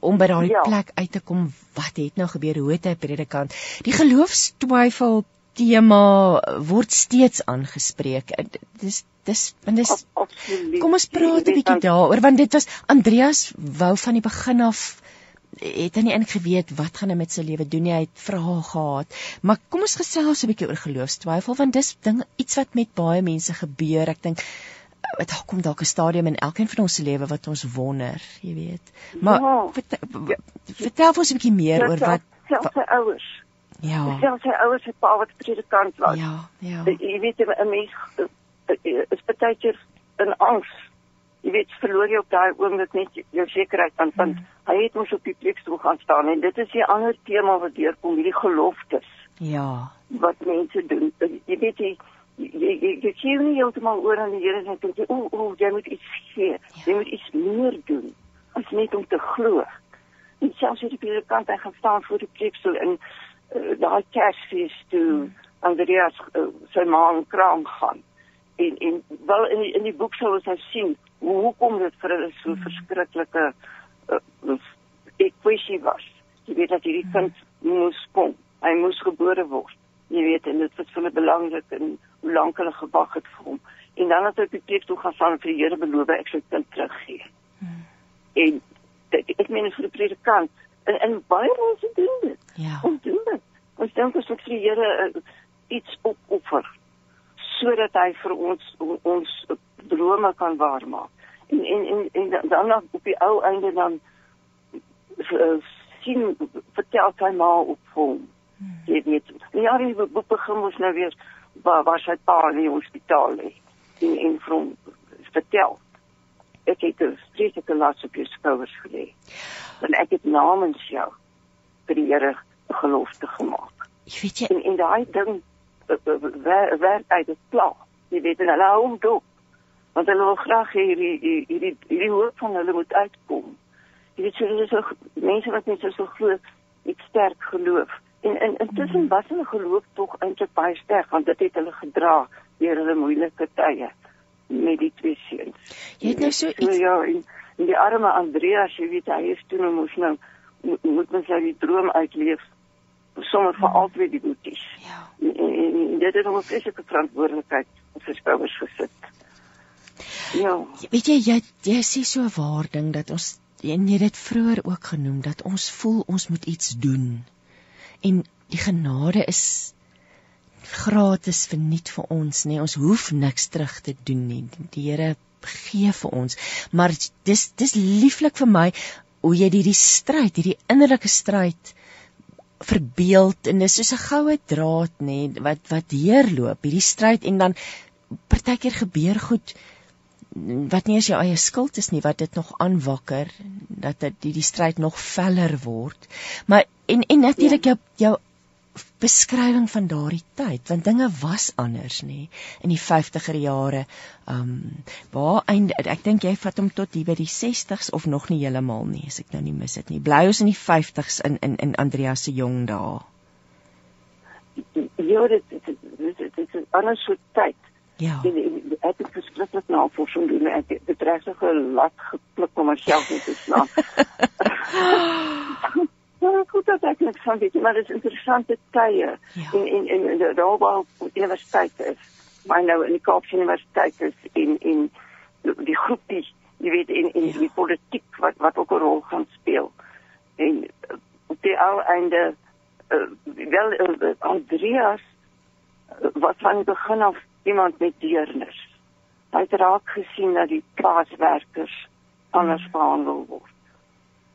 om by daai ja. plek uit te kom wat het nou gebeur? Hoe het hy predikant die geloofstwyfel tema word steeds aangespreek. Dis dis want dis kom ons praat 'n bietjie daaroor want dit was Andreas wou van die begin af het hy nie eintlik geweet wat gaan hy met sy lewe doen nie. Hy het vrae gehad. Maar kom ons gesels 'n bietjie oor geloofstwyfel want dis ding iets wat met baie mense gebeur. Ek dink dit kom dalk 'n stadium in elkeen van ons se lewe wat ons wonder, jy weet. Maar ja. vertel, vertel ons 'n bietjie meer oor wat selfs sy ouers. Ja. Selfs sy ouers het pa wat predikant was. Ja, ja. Jy weet 'n mens is baie keer in angs. Jy weet verloor jy op daai oomblik net jou sekerheid want want hmm. hy het mos op die preekstoel gaan staan en dit is 'n ander tema wat deurkom, hierdie geloftes. Ja. Wat mense doen. Jy weet jy jy jy jy gee nie heeltemal oor aan die Here en dink jy o o jy moet iets gee. Ja. Jy moet iets meer doen as net om te glo. En selfs hier op die kant hy gaan staan voor die preekstoel en uh, daai kersfees toe hmm. Andreas uh, sy ma in kraam gaan. En en wel in die, in die boek sou ons nou sien hoe hoekom dit vir hulle so hmm. verskriklike uh, ek kwessie was. Jy weet dat hierdie hmm. kind moes kom. Hy moes gebore word jy weet en dit was vir hulle belangrik en hoe lank hulle gewag het vir hom. En dan het op die plek toe gaan vir die Here beloof ek sou kind teruggee. Hmm. en dit, ek meen vir die predikant en, en baie mense doen dit. Ja. Ons doen dit. Ons dink ons moet vir die Here uh, iets opoffer sodat hy vir ons ons drome kan waarmaak. En en en, en dan op die ou einde dan uh, sien vertel hy maar op hom. Jy weet, ja, die boek begin mos nou weer waar waar sy pa in die hospitaal lê. En en van vertel. Ek het 'n vreeslike las op jou skouers gelê. En ek het namens jou vir die Here gelofte gemaak. Jy weet jy en en daai ding werk uit dit klaar. Jy weet en hulle hou hom dop. Want hulle wil graag hê hierdie hierdie hierdie hoop van hulle moet uitkom. Jy weet so dis so mense wat net so glo, ek sterk geloof. En in intussen was hulle geloof tog eintlik baie sterk want dit het hulle gedra deur hulle moeilike tye met die twee seuns. Jy het nou so so iets ja, en, en die arme Andreas, jy weet hy is toe nou mos nou moet, mens nou die droom uitleef sommer vir altyd die boeties. ja. En, en, en dit het 'n vreeslike verantwoordelikheid op sy skouers gesit. Ja, Weet jy jy jy sê so 'n waar ding dat ons en jy het dit vroeër ook genoem dat ons voel ons moet iets doen. En die genade is gratis verniet vir ons nê. Ons hoef niks terug te doen nie. Die Here gee vir ons. Maar dis dis lieflik vir my hoe jy hierdie stryd, hierdie innerlike stryd verbeeld en dis soos 'n goue draad nê wat wat deurloop hierdie stryd en dan partykeer gebeur goed wat nie eens jou eie skuld is nie wat dit nog aanwakker dat dit die, die stryd nog veller word. Maar en en natuurlik jou jou beskrywing van daardie tyd want dinge was anders nê in die 50er jare. Um waar einde ek dink jy vat hom tot hier by die 60s of nog nie heeltemal nie as ek nou nie mis dit nie. Bly ons in die 50s in in in Andreas se jong dae. ja dit dit dit- dit dit is 'n ander soort tyd. Ja. En en- ek het verskriklik navorsing doen. Ek het dit regtig 'n lat gepluk om myself net te slaan. [LAUGHS] Ja, goed dat ek niks van weet, nie, maar dit is interessante tye. Ja. En en en de- daar waar universiteit is, maar nou in die Kaapse Universiteit is en en die groep die jy weet in in Ja. die politiek wat wat ook 'n rol gaan speel. En eh, op die ou einde uh, wel uh, Andreas uh, was van die begin af iemand met deernis. Hy het raak gesien dat die plaaswerkers anders behandel word.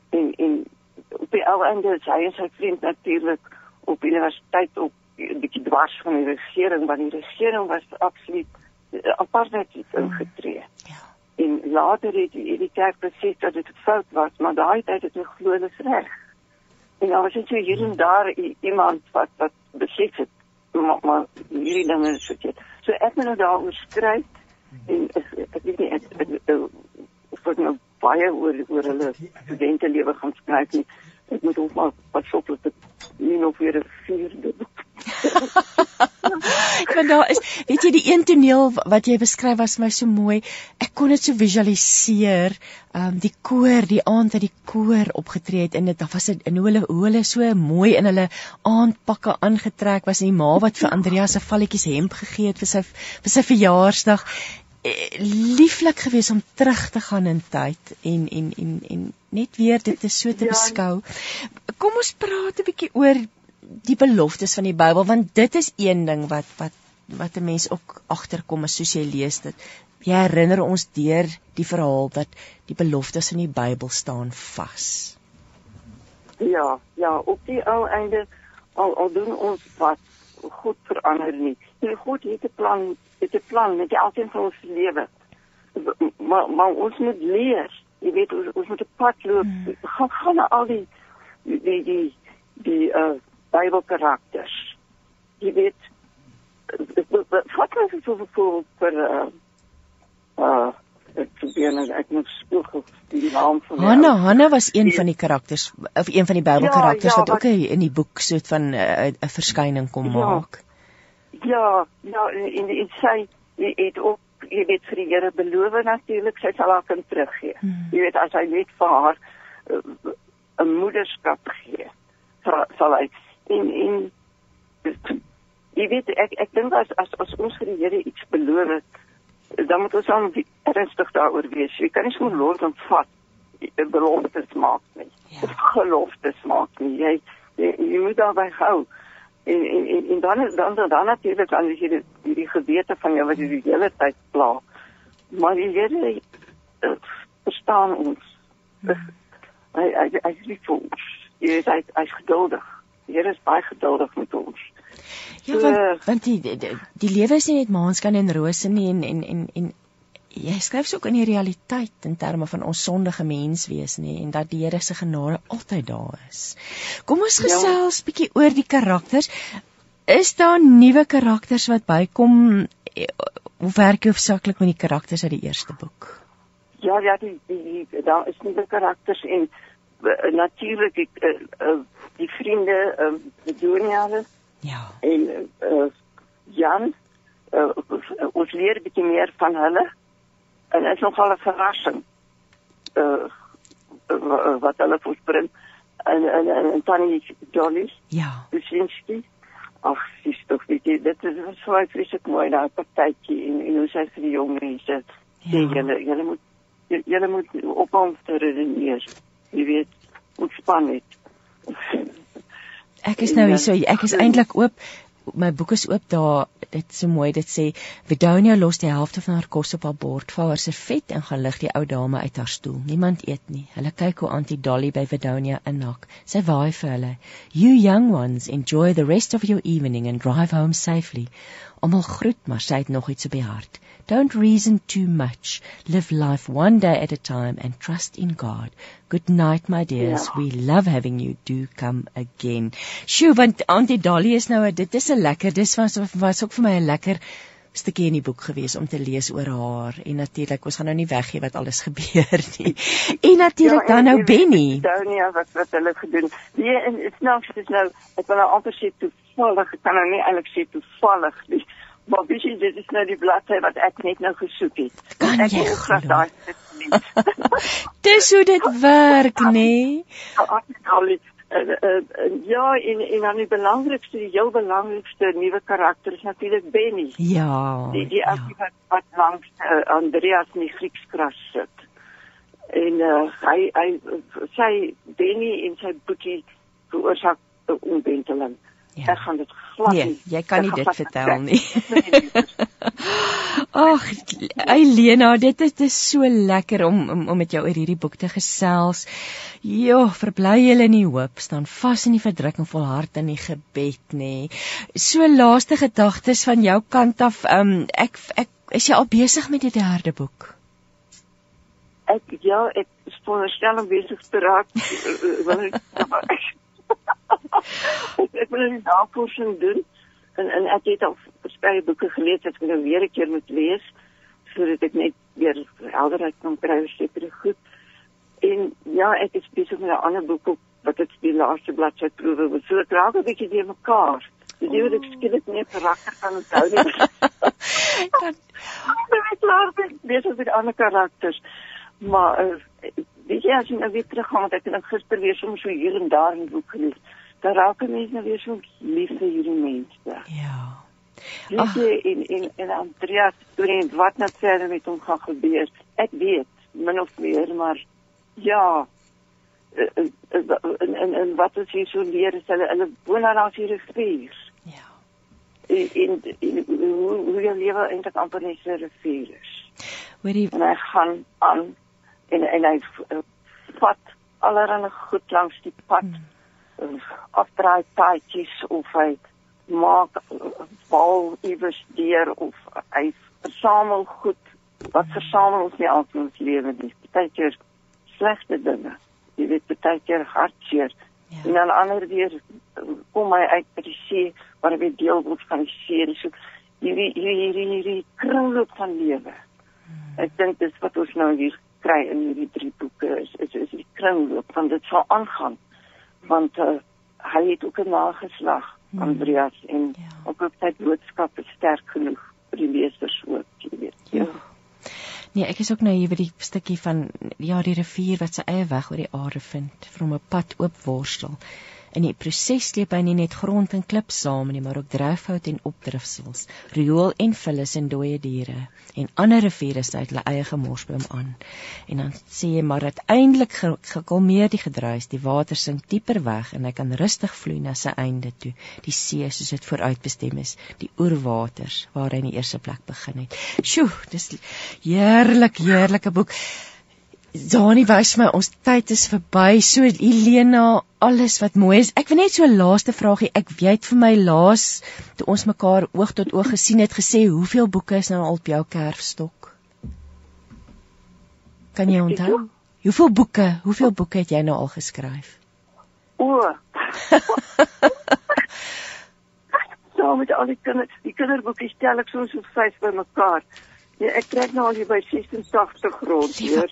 En en op die ou einde is hy en sy vriend natuurlik op universiteit op 'n bietjie dwars van die regering want die regering was absoluut uh, apartheid ingetree. Ja. En later het die, die kerk besef dat dit 'n fout was, maar daai tyd het hulle glo dit reg. En dan was dit so hier en daar i- iemand wat wat besef het maar, maar hierdie dinge is verkeerd. So ek moet nou daaroor skryf en ek, ek weet nie ek, ek, ek, ek nou baie oor oor hulle studente lewe gaan skryf nie. Ek moet ook maar pas op dat ek nie nog weer 'n vierde boek [LAUGHS] Want daar is, weet jy, die een toneel wat jy beskryf was my so mooi. Ek kon dit so visualiseer. Um, die koor, die aand dat die koor opgetree het en dit was 'n en hoe hulle hoe hulle so mooi in hulle aandpakke aangetrek was en die ma wat vir Andreas se valletjies hemp gegee het vir sy vir sy verjaarsdag. Eh, Lieflik geweest om terug te gaan in tyd en en en en net weer dit is so te Ja. beskou. Kom ons praat 'n bietjie oor die beloftes van die Bybel want dit is een ding wat wat wat 'n mens ook agterkom as soos jy lees dit. Jy herinner ons deur die verhaal dat die beloftes in die Bybel staan vas. Ja, ja, op die ou einde al al doen ons wat goed verander nie. En God het 'n plan, het 'n plan met elkeen van ons lewe. Maar maar ons moet leer. Jy weet ons, ons moet 'n pad loop. Hmm. Gaan gaan na al die die die die, die uh Bybelkarakters. Jy weet wat kan ek so vir vir uh uh ek probeer net ek moet spoeg die naam van die Hanna, Hanna was een van die karakters of een van die Bybelkarakters Ja, ja, wat ook wat- in die boek soort van 'n uh, 'n verskyning kom Ja. maak. Ja, ja, en, en sy het ook jy weet vir die Here beloof natuurlik sy sal haar kind teruggee. Hmm. Jy weet as hy net vir haar uh, 'n moederskap gee, sal, sal hy en en jy weet ek ek dink as as as ons vir die Here iets beloof het, dan moet ons dan ernstig daaroor wees. Jy kan nie sommer los en vat eh, beloftes maak nie. Ja. Of geloftes maak nie. Jy jy, jy moet daarby hou. En en en, en dan is- dan dan, dan natuurlik dan is jy die, die gewete van jou wat jy die hele tyd pla. Maar die Here uh, verstaan ons. Uh, hy hy hy is lief vir ons. Jy weet hy hy's geduldig. Die Here is baie geduldig met ons. Ja, want want die die, die, die lewe is nie net maanskan en rose nie en en en en jy skryf ook in die realiteit in terme van ons sondige menswees nie en dat die Here se genade altyd daar is. Kom ons Ja. gesels bietjie oor die karakters. Is daar nuwe karakters wat bykom? Eh, Hoe werk jy hoofsaaklik met die karakters uit die eerste boek? Ja, ja, die, die, die daar is nuwe karakters en uh, natuurlik die uh, uh, die vriende uh, die Doniale Ja. en uh, Jan uh, ons leer 'n bietjie meer van hulle. En dit is nogal 'n verrassing. Uh, wat hulle voorspring en en en, en Tannie Dolly. Ja. Kusinski. Ag, dis tog weet jy, dit is so baie vreeslik mooi daai partytjie en en hoe sy vir die jong mense sê Ja. julle julle moet julle moet ophou te redeneer. Jy weet, ontspan net. Ek is nou eh, hier so ek is eintlik oop. My boek is oop daar. Dit is so mooi. Dit sê Vidonia los die helfte van haar kos op haar bord. Val haar servet en gaan lig die ou dame uit haar stoel. Niemand eet nie. Hulle kyk hoe Auntie Dolly by Vidonia inhak sy waai vir hulle. You young ones enjoy the rest of your evening and drive home safely almal groet maar sy het nog iets op die hart don't reason too much live life one day at a time and trust in God good night my dears Ja. we love having you do come again Sjoe, want Auntie Dolly is nou, dit is 'n lekker, dis was was ook vir my 'n lekker stukkie in die boek gewees om te lees oor haar en natuurlik ons gaan nou nie weggee wat alles [LAUGHS] gebeur nie. En natuurlik dan nou Benny. Donia wat wat hulle gedoen. Nee, en dit snaaks is nou ek wil nou amper sê toevallig, ek kan nou nie eintlik sê toevallig nie. Maar weet jy, dit is nou die bladsy wat ek net nou gesoek het. Kan ek jy wil graag daai. [LAUGHS] Dis hoe dit werk, nê? Nee? Al en, en, en, ja, en en dan die belangrikste, die heel belangrikste nuwe karakter is natuurlik Benny. Ja. die die ja. ja. wat wat langs uh, Andreas in die Griekskras sit. En uh, hy hy sy Benny en sy boetie veroorsaak 'n omwenteling. Ja. Ek gaan dit glad Nee, nie. jy kan nie dit vertel nie. [LAUGHS] nie. [LAUGHS] Ag, Elena, dit is dis so lekker om om, om met jou oor hierdie boek te gesels. Jo, verbly julle in die hoop, staan vas in die verdrukking volhard in die gebed, nê. So laaste gedagtes van jou kant af. Um ek ek is jy al besig met die derde boek? ek ja, ek is om besig te raak. [LAUGHS] wil [LAUGHS] ek, wil 'n navorsing doen en en ek het al verskeie boeke gelees wat ek nou weer 'n keer moet lees sodat ek net weer helderheid kan kry oor sekere goed. En ja, ek is besig met 'n ander boek op wat ek die laaste bladsy proewe wil. So ek raak 'n bietjie deur mekaar. Dis nie wat ek skielik nie 'n karakter kan onthou nie. [LAUGHS] [LAUGHS] Dan ek is klaar besig met ander karakters. Maar uh, weet jy as jy nou weer teruggaan want ek het nou gister weer soms so hier en daar die boek gelees. Dan raak 'n mens nou weer so lief vir hierdie mense. ja. Ag. jy en en en storie en wat nou verder met hom gaan gebeur. Ek weet min of meer maar ja eh, eh, eh, en en en wat ons hier so leer is hulle hulle woon daar langs die rivier. Ja. En en, en hoe hoe jou lewe eintlik amper net so 'n rivier is. Hoorie, en hy gaan aan en en hy uh, vat allerlei goed langs die pad hmm. Afdraai paadjies of hy maak uh, bal iewers deur of hy versamel goed. Wat versamel ons nie altyd in ons lewe nie? Partykeer slegte dinge. Jy weet partykeer hartseer. Ja. en dan ander weer uh, kom hy uit by die see waar hy deel word van die see. So hierdie hierdie hierdie, kringloop van lewe. Ek dink dis wat ons nou hier kry in hierdie drie boeke is is, is die kringloop van dit sal aangaan. Want uh, hy het ook 'n nageslag, Hmm. Andreas en Ja. ja. ook op sy boodskap is sterk genoeg vir die lesers ook, jy weet. Ja. Nee, ek is ook nou hier by die stukkie van ja, die rivier wat sy eie weg oor die aarde vind, hom 'n pad oop worstel. In die proses sleep hy nie net grond en klip saam nie, maar ook dryfhout en opdrifsels, riool en vullis en dooie diere en ander riviere sluit hulle eie gemors by hom aan. En dan sê jy maar dat eindelik ge gekalmeer die gedruis, die water sink dieper weg en hy kan rustig vloei na sy einde toe, die see soos dit vooruitbestem is, die oerwaters waar hy in die eerste plek begin het. Sjoe, dis heerlik, heerlike boek. Dani wys my ons tyd is verby. So Elena, alles wat mooi is. Ek wil net so 'n laaste vraagie. Ek weet vir my laas toe ons mekaar oog tot oog gesien het gesê hoeveel boeke is nou al op jou kerfstok? Kan jy onthou? Hoeveel boeke? Hoeveel boeke het jy nou al geskryf? O. [LAUGHS] Saam met al die kinders, die kinderboekies tel ek soms so vyf bymekaar. Ja, ek trek nou al hier by 86 rond hier.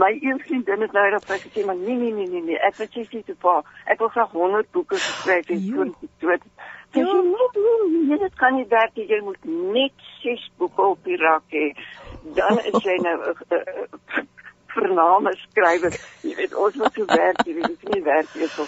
My een vriendin het nou dat sy gesê maar nee nee nee nee nee, ek wil sê nie te pa. Ek wil graag 100 boeke geskryf en so dood. As jy net nee, dit kan nie werk nie. jy moet net 6 boeke op die rak hê. Dan is jy nou 'n uh, uh, vername skrywer. Jy weet ons moet so werk, jy weet dit nie werk nie so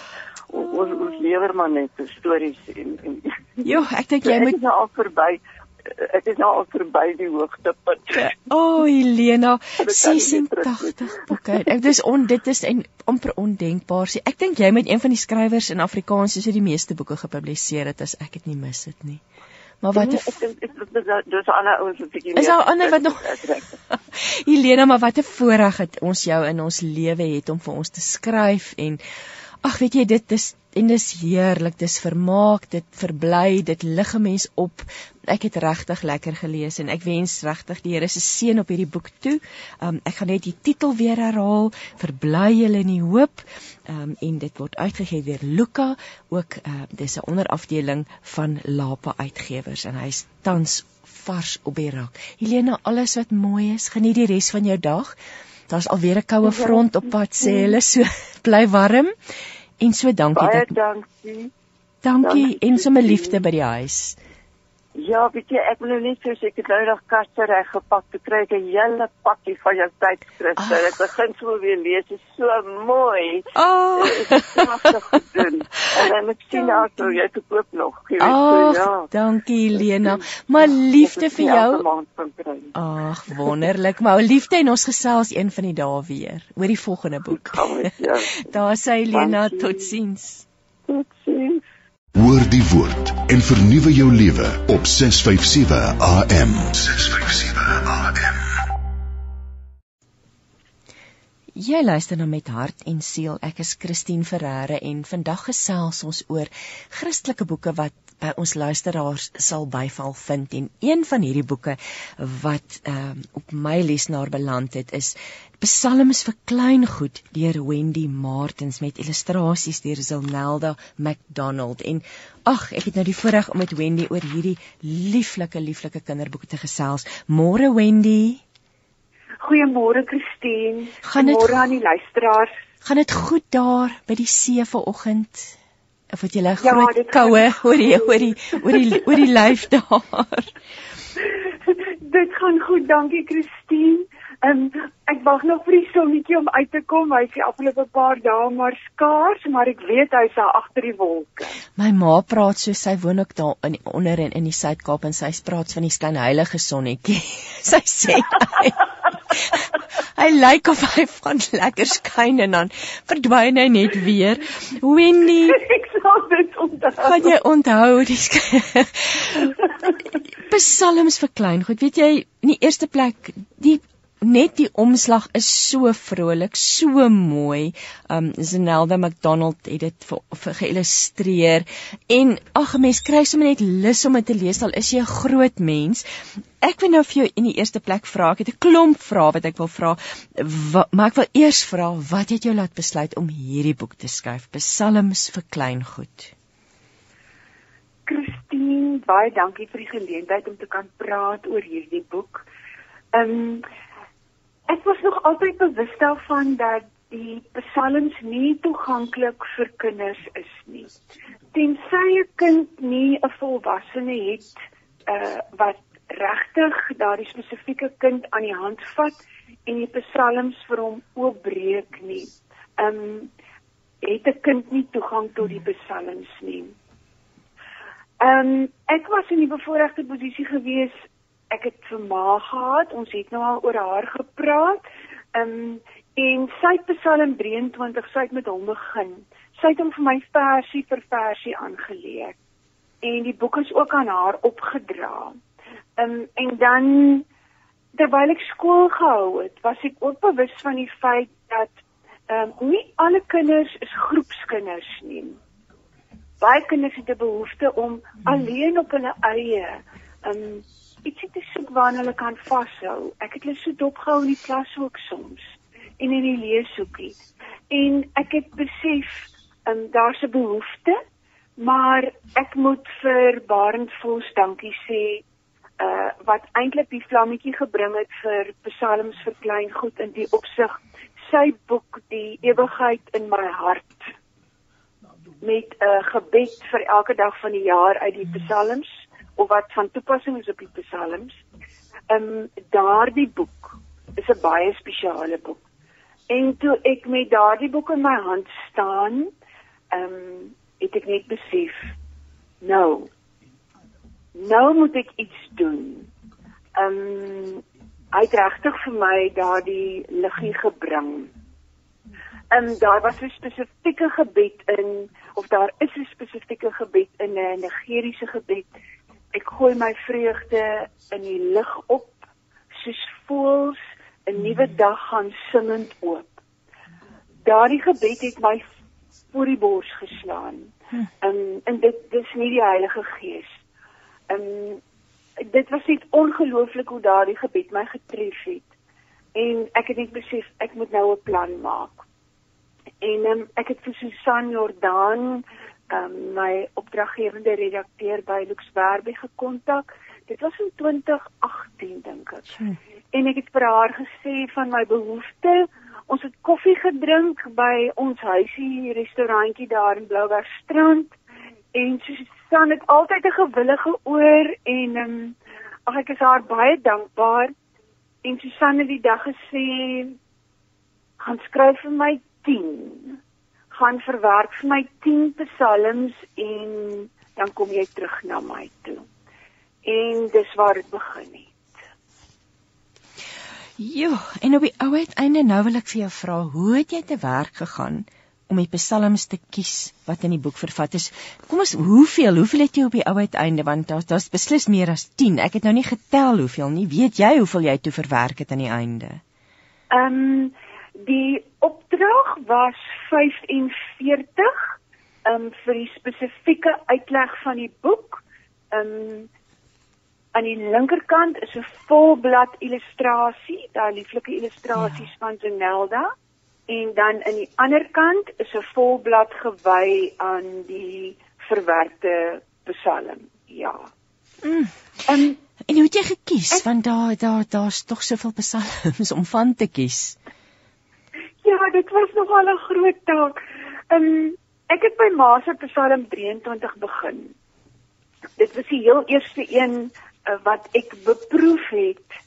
ons ons lewer maar net stories en en Jo, ek dink jy moet nou al verby ek is nou al verby die hoogtepunt. O, oh, Helena, 86 boeke. Ek dis on dit is en amper ondenkbaar. Sê, ek dink jy met een van die skrywers in Afrikaans is jy die meeste boeke gepubliseer het as ek dit nie mis het nie. Maar wat nee, dink dis ander ouens wat ek Is daar ander wat nog [LAUGHS] Helena, maar wat 'n voorreg het ons jou in ons lewe het om vir ons te skryf en ag weet jy dit is en dis heerlik dis vermaak dit verbly dit lig 'n mens op. Ek het regtig lekker gelees en ek wens regtig die Here se seën op hierdie boek toe. Um, ek gaan net die titel weer herhaal verbly julle in die hoop? Um, en dit word uitgegee deur Luka ook uh, dis 'n onderafdeling van Lapa Uitgewers en hy's tans vars op die rak Helena alles wat mooi is geniet die res van jou dag. Daar's alweer 'n koue front op pad sê hulle so bly warm. En so dankie dat Baie dankie. Dankie en sommer liefde by die huis. Ja, weet jy, ek wil nou net sê ek het nou nog kaste reg gepak te kry 'n hele pakkie van jou tydskrifte. Ek begin so weer lees, dit is so mooi. Oh. Pragtig gedoen. En ek sien nou so jy te koop nog. Jy weet oh, so, ja. Dankie Lena. Maar liefde vir jou. Ag, wonderlik. Maar liefde en ons gesels een van die dae weer oor die volgende boek. Ja. [LAUGHS] Daar sê Lena, totsiens. Totsiens. Hoor die woord en vernuwe jou lewe op 657 AM. 657 AM. Jy luister na met hart en siel. Ek is Christine Ferreira en vandag gesels ons oor Christelike boeke wat by ons luisteraars sal byval vind en een van hierdie boeke wat um, op my lesenaar beland het is Psalms vir klein goed deur Wendy Martins met illustrasies deur Zelnelda McDonald en ag ek het nou die voorreg om met Wendy oor hierdie lieflike lieflike kinderboeke te gesels. Môre Wendy. Goeiemôre Christine. Goeiemôre aan die luisteraars. Gaan dit goed daar by die see vanoggend? Of het jy 'n ja, groot koue oor die oor die oor die oor die lyf daar? [LAUGHS] dit gaan goed, dankie Christine. Um, ek wag nog vir die sonnetjie om uit te kom. Hy's die afgelope paar dae maar skaars, maar ek weet hy's daar agter die wolke. My ma praat so sy woon ook daar in onder in in die Suid-Kaap en sy praat van die klein heilige sonnetjie. [LAUGHS] sy sê hy, [LAUGHS] hy lyk of hy van lekker skyn en dan verdwyn hy net weer. Wendy, [LAUGHS] ek sal dit onthou. Kan jy onthou die Psalms vir klein goed? Weet jy, in die eerste plek die net die omslag is so vrolik, so mooi. Um Zenelda McDonald het dit vir, vir geillustreer en ag mens kry sommer net lus om dit te lees al is jy 'n groot mens. Ek wil nou vir jou in die eerste plek vra, ek het 'n klomp vrae wat ek wil vra, maar ek wil eers vra wat het jou laat besluit om hierdie boek te skryf? Psalms vir klein goed. Christine, baie dankie vir die geleentheid om te kan praat oor hierdie boek. Ehm um, Ek was nog altyd bewus daarvan dat die psalms nie toeganklik vir kinders is nie. Tensy 'n kind nie 'n volwassene het uh wat regtig daardie spesifieke kind aan die hand vat en die psalms vir hom oopbreek nie. Um het 'n kind nie toegang tot die psalms nie. Um ek was in die bevoordeelde posisie gewees ek het vir ma gehad. Ons het nou al oor haar gepraat. Ehm um, en sy het Psalm 23, sy het met hom begin. Sy het hom vir my versie vir versie aangeleer. En die boek is ook aan haar opgedra. Ehm um, en dan terwyl ek skool gehou het, was ek ook bewus van die feit dat ehm um, nie alle kinders is groepskinders nie. Baie kinders het 'n behoefte om alleen op hulle eie ehm um, ietsie te soek waarna hulle kan vashou. Ek het hulle so dopgehou in die klas ook soms en in die leeshoekie. En ek het besef, um, daar's 'n behoefte, maar ek moet vir Barend Vos dankie sê uh wat eintlik die vlammetjie gebring het vir Psalms vir klein goed in die opsig sy boek die ewigheid in my hart met 'n uh, gebed vir elke dag van die jaar uit die psalms of wat van toepassing is op die psalms. Ehm um, daardie boek is 'n baie spesiale boek. En toe ek met daardie boek in my hand staan, ehm um, het ek net besef nou nou moet ek iets doen. Ehm um, hy het regtig vir my daardie liggie gebring. Ehm um, daar was 'n spesifieke gebed in of daar is 'n spesifieke gebed in 'n Nigeriese gebed. Ek gooi my vreugde in die lig op soos voels 'n nuwe dag gaan singend oop. Daardie gebed het my voor die bors geslaan. Hm. En en dit dis nie die Heilige Gees. En dit was net ongelooflik hoe daardie gebed my getref het. En ek het net besef ek moet nou 'n plan maak. En um, ek het vir Susan Jordan, um, my opdraggewende redakteur by Lux Werby gekontak. Dit was in 2018 dink ek. Hmm. En ek het vir haar gesê van my behoefte. Ons het koffie gedrink by ons huisie restaurantjie daar in Blouwerstrand en Susan het altyd 'n gewillige oor en um, ag ek is haar baie dankbaar. En Susan het die dag gesê gaan skryf vir my 10. Gaan verwerk vir my 10 psalms en dan kom jy terug na my toe. En dis waar dit begin het. Ja, en op die ou uiteinde nou wil ek vir jou vra, hoe het jy te werk gegaan om die psalms te kies wat in die boek vervat is. Kom ons, hoeveel, hoeveel het jy op die ou uiteinde want daar daar's beslis meer as 10. Ek het nou nie getel hoeveel nie. Weet jy hoeveel jy toe verwerk het aan die einde? Ehm um, die opdrag was 45 ehm um, vir die spesifieke uitleg van die boek. Ehm um, aan die linkerkant is 'n volblad illustrasie, daai lieflike illustrasies ja. van Zenelda en dan aan die ander kant is 'n volblad gewy aan die verwerkte psalm. Ja. Mm. Um, en hoe het jy gekies? Ek, Want daar daar daar's tog soveel psalms [LAUGHS] om van te kies. Ja, dit was nogal 'n groot taak. Um, ek het by Ma se Psalm 23 begin. Dit was die heel eerste een uh, wat ek beproef het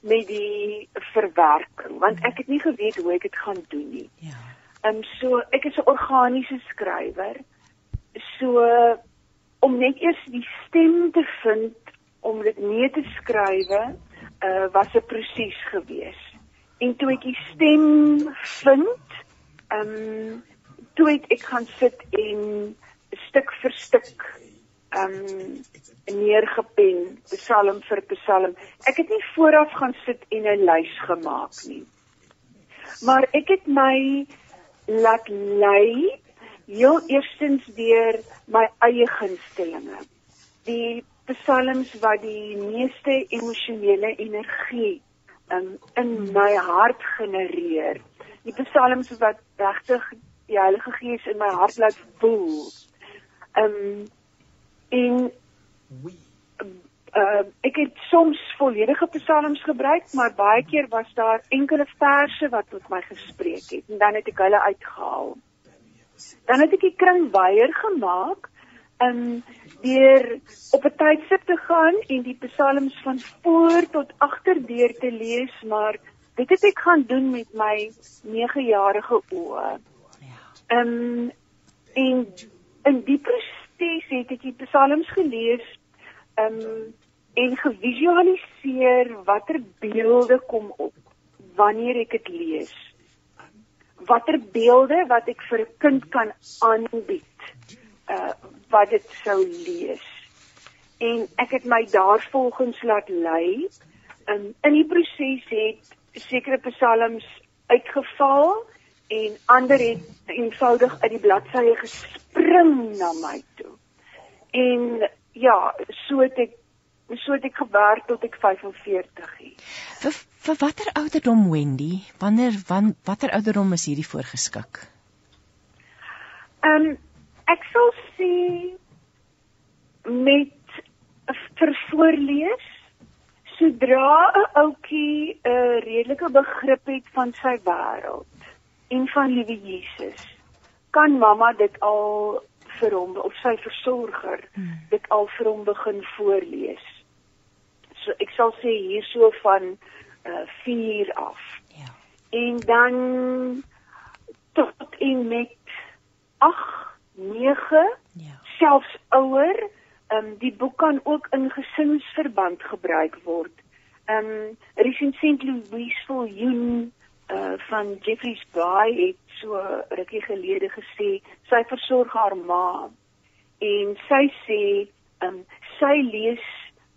met die verwerking want ek het nie geweet hoe ek dit gaan doen nie. Ja. Ehm um, so ek is 'n organiese skrywer. So om net eers die stem te vind om dit mee te skrywe, uh was 'n proses gewees. En toe ek die stem vind, ehm um, toe het ek gaan sit en stuk vir stuk ehm um, neergepen psalm vir psalm. Ek het nie vooraf gaan sit en 'n lys gemaak nie. Maar ek het my laat lei heel eerstens deur my eie gunstelinge. Die psalms wat die meeste emosionele energie um, in my hart genereer. Die psalms wat regtig die Heilige Gees in my hart laat voel. Um, en uh, ek het soms volledige psalms gebruik, maar baie keer was daar enkele verse wat tot my gespreek het en dan het ek hulle uitgehaal. Dan het ek die kring weier gemaak um deur op 'n tydstip te gaan en die psalms van voor tot agter deur te lees, maar dit het ek gaan doen met my 9-jarige oë. Ja. Um en in die proses het ek die psalms gelees um en gevisualiseer watter beelde kom op wanneer ek dit lees. Watter beelde wat ek vir 'n kind kan aanbied uh wat dit sou lees. En ek het my daarvolgens laat lei. Um, in die proses het sekere psalms uitgeval en ander het eenvoudig uit die bladsye gespring na my toe. En ja, so het ek so het ek gewerk tot ek 45 is. Vir vir watter ouderdom Wendy? Wanneer wan watter ouderdom is hierdie voorgeskik? Ehm um, ek sal sê met vir voorlees sodra 'n ouetjie 'n redelike begrip het van sy wêreld en van liewe Jesus, kan mamma dit al vir hom of sy versorger Hmm. dit al vir hom begin voorlees. So ek sal sê hierso van uh 4 af. Ja. En dan tot en met 8, 9 Ja. selfs ouer. Ehm um, die boek kan ook in gesinsverband gebruik word. Ehm um, Resensent Louise Viljoen uh van Jeffreys Bay het so rukkie gelede gesê sy versorg haar ma en sy sê ehm um, sy lees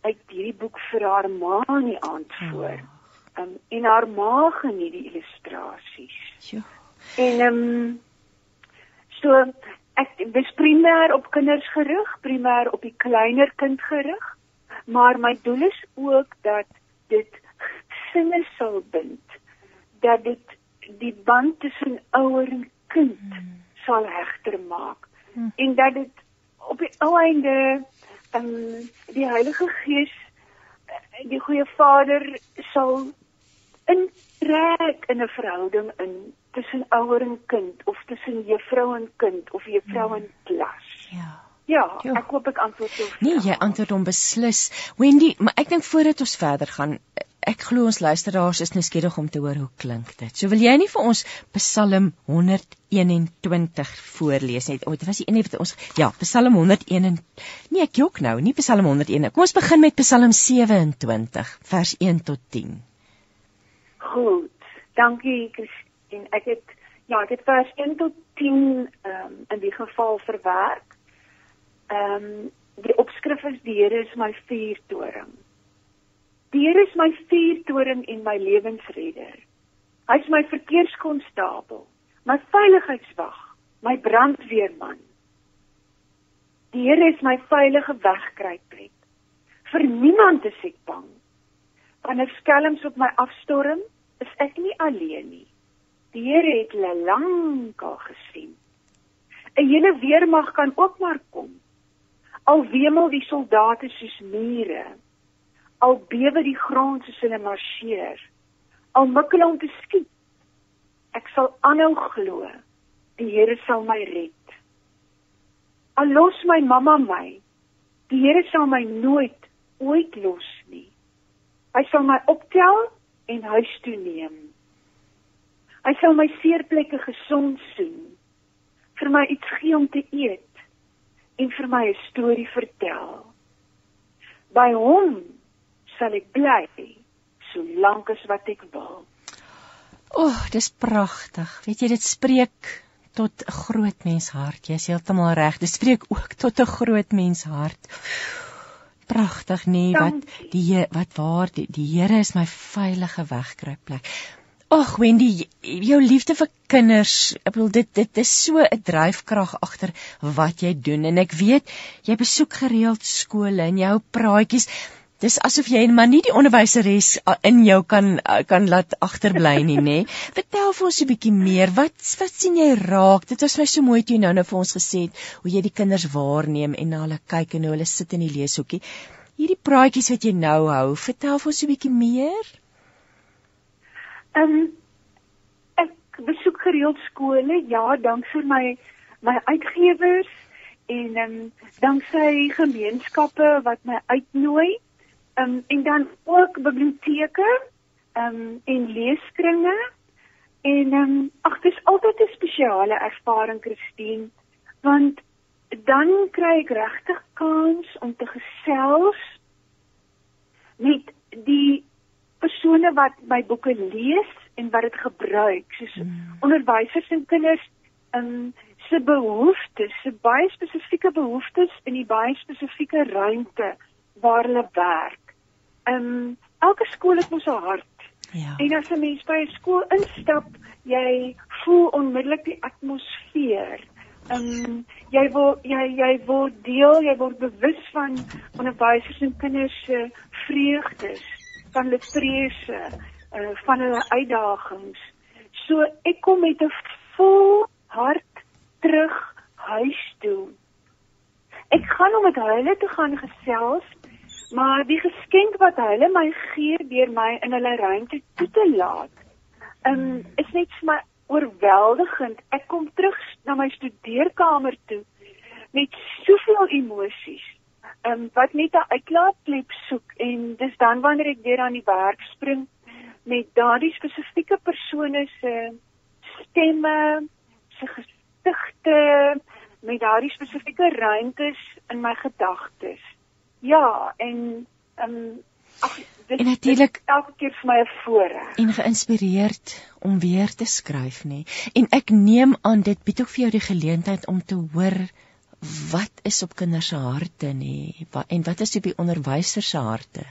uit hierdie boek vir haar ma in die aand voor. Ehm um, en haar ma geniet die illustrasies. Ja. En ehm um, so ek dis primêr op kinders gerig, primêr op die kleiner kind gerig, maar my doel is ook dat dit sinne sal bind, dat dit die band tussen ouer en kind hmm. sal hegter maak Hmm. en dat dit op die ou einde ehm um, die Heilige Gees eh, die goeie Vader sal intrek in 'n verhouding in tussen ouer en kind of tussen juffrou en kind of juffrou en klas. Ja. Ja, Ja. ek hoop ek antwoord jou. Nee, jy antwoord hom beslis. Wendy, maar ek dink voordat ons verder gaan, ek glo ons luisteraars is nuuskierig om te hoor hoe klink dit. So wil jy nie vir ons Psalm 121 voorlees net? O, dit was die een wat ons ja, Psalm 101 en nee, ek jok nou, nie Psalm 101. Kom ons begin met Psalm 27 vers 1 tot 10. Goed. Dankie Christine. Ek het ja, ek het vers 1 tot 10 ehm um, in die geval verwerk. Ehm um, die opskrif is die Here is my vuurtoring. Die Here is my vuurtoring en my lewensredder. Hy is my verkeerskonstabel, my veiligheidswag, my brandweerman. Die Here is my veilige wegkruipplek. Vir niemand is ek bang. Wanneer skelms op my afstorm, is ek nie alleen nie. Here het hulle lankal gesien. 'n Hele weermag kan ook maar kom. Al wemel die soldate soos mure. Al bewe die grond soos hulle marseer. Al mik hulle om te skiet. Ek sal aanhou glo. Die Here sal my red. Al los my mamma my. Die Here sal my nooit ooit los nie. Hy sal my optel en huis toe neem. Hy sal my seerplekke gesond sien. Vir my iets gee om te eet en vir my 'n storie vertel. By hom sal ek bly solank as wat ek wil. O, oh, dis pragtig. Weet jy dit spreek tot 'n groot mens hart. Jy's heeltemal reg. Dit spreek ook tot 'n groot mens hart. Pragtig nee, wat die wat waar die, die Here is my veilige wegkruipplek. Ag Wendy, jou liefde vir kinders, ek bedoel dit dit is so 'n dryfkrag agter wat jy doen en ek weet jy besoek gereeld skole en jy hou praatjies. Dis asof jy maar nie die onderwyseres in jou kan kan laat agterbly nie, [LAUGHS] nê? Vertel vir ons 'n bietjie meer. Wat wat sien jy raak? Dit was my so mooi toe jy nou nou vir ons gesê het hoe jy die kinders waarneem en na hulle kyk en hoe hulle sit in die leeshoekie. Hierdie praatjies wat jy nou hou, vertel vir ons 'n bietjie meer. Ehm um, ek besoek gereeld skole, ja, dank vir my my uitgewers en ehm um, danksy gemeenskappe wat my uitnooi. Ehm um, en dan ook biblioteke ehm um, en leeskringe. En ehm um, ag, dit is altyd 'n spesiale ervaring, Christine, want dan kry ek regtig kans om te gesels met die persone wat my boeke lees en wat dit gebruik, soos Mm. onderwysers en kinders um se behoeftes, se baie spesifieke behoeftes in die baie spesifieke ruimte waar hulle werk. Um elke skool het mos 'n hart. Ja. En as 'n mens by 'n skool instap, jy voel onmiddellik die atmosfeer. Um jy word jy jy word deel, jy word bewus van onderwysers en kinders se vreugdes, van hulle vrese, uh, van hulle uitdagings. So ek kom met 'n vol hart terug huis toe. Ek gaan om met hulle te gaan gesels, maar die geskenk wat hulle my gee deur my in hulle ruimte toe te laat, um, is net vir my oorweldigend. Ek kom terug na my studeerkamer toe met soveel emosies. Ehm um, wat net 'n uitlaatklep soek en dis dan wanneer ek weer aan die werk spring met daardie spesifieke persone se stemme, se gesigte, met daardie spesifieke ruimtes in my gedagtes. Ja, en ehm um, ag dit en natuurlik elke keer vir my 'n voorreg en geïnspireerd om weer te skryf nê. En ek neem aan dit bied ook vir jou die geleentheid om te hoor wat is op kinders se harte nê en wat is op die onderwysers se harte.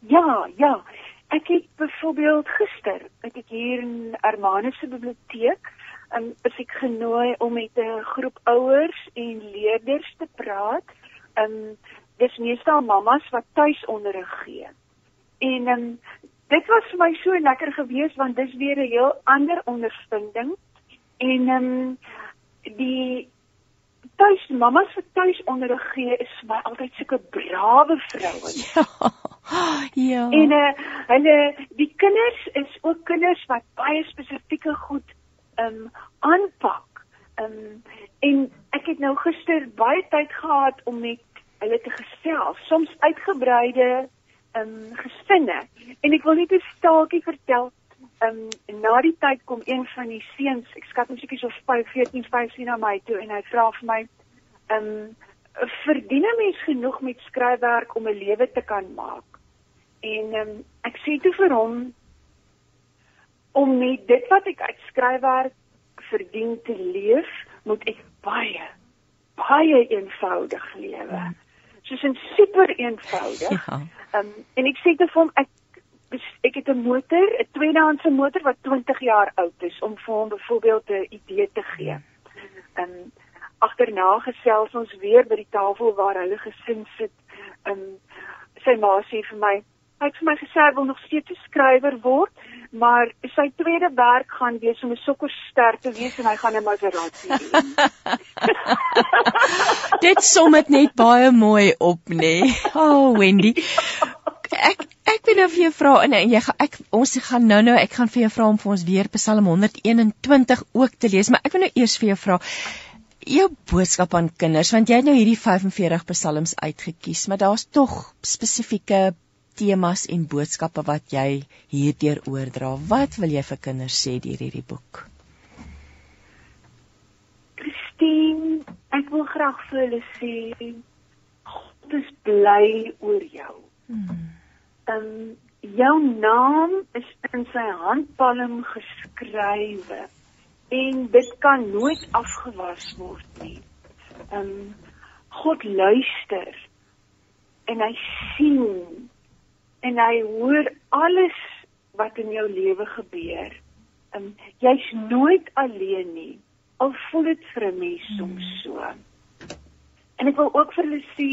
Ja, ja. Ek het byvoorbeeld gister, ek het hier in Hermanus se biblioteek, um, is ek genooi om met 'n groep ouers en leerders te praat. Um dis meestal mammas wat tuis onderrig gee. En um dit was vir my so lekker geweest want dis weer 'n heel ander ondervinding. En um die tuis mammas wat tuis onderrig gee is vir my altyd sulke brawe vrouens. Ja. [LAUGHS] Ja. En uh, hulle die kinders is ook kinders wat baie spesifieke goed um aanpak. Um en ek het nou gister baie tyd gehad om met hulle te gesels, soms uitgebreide um gesinne. En ek wil net 'n staaltjie vertel. Um na die tyd kom een van die seuns, ek skat hom seker so 5, 14, 15 na my toe en hy vra vir my um verdien 'n mens genoeg met skryfwerk om 'n lewe te kan maak? En um ek sê toe vir hom om met dit wat ek uit skryfwerk verdien te leef, moet ek baie baie eenvoudig lewe. Soos 'n super eenvoudig. Ja. Um, en ek sê te hom ek ek het 'n motor, 'n tweedehandse motor wat 20 jaar oud is om vir hom byvoorbeeld 'n idee te gee. Ehm um, agterna gesels ons weer by die tafel waar hulle gesin sit. Ehm um, sy ma sê vir my, hy het vir my gesê hy wil nog steeds 'n skrywer word maar sy tweede werk gaan wees om 'n sokkerster te wees en hy gaan 'n Maserati hê. [LAUGHS] dit som dit net baie mooi op, nê. Nee. Oh, Wendy. Ek ek wil nou vir jou vra en jy gaan ek ons gaan nou nou ek gaan vir jou vra om vir ons weer Psalm 121 ook te lees, maar ek wil nou eers vir jou vra jou boodskap aan kinders want jy het nou hierdie 45 psalms uitgekies, maar daar's tog spesifieke temas en boodskappe wat jy hierdeur oordra. Wat wil jy vir kinders sê deur hierdie boek? Christine, ek wil graag vir hulle sê God is bly oor jou. Hmm. Um jou naam is in sy handpalm geskrywe en dit kan nooit afgewas word nie. Um God luister en hy sien en hy hoor alles wat in jou lewe gebeur. Um, Jy's nooit alleen nie. Al voel dit vir 'n mens soms hmm. so. En ek wil ook vir hulle sê,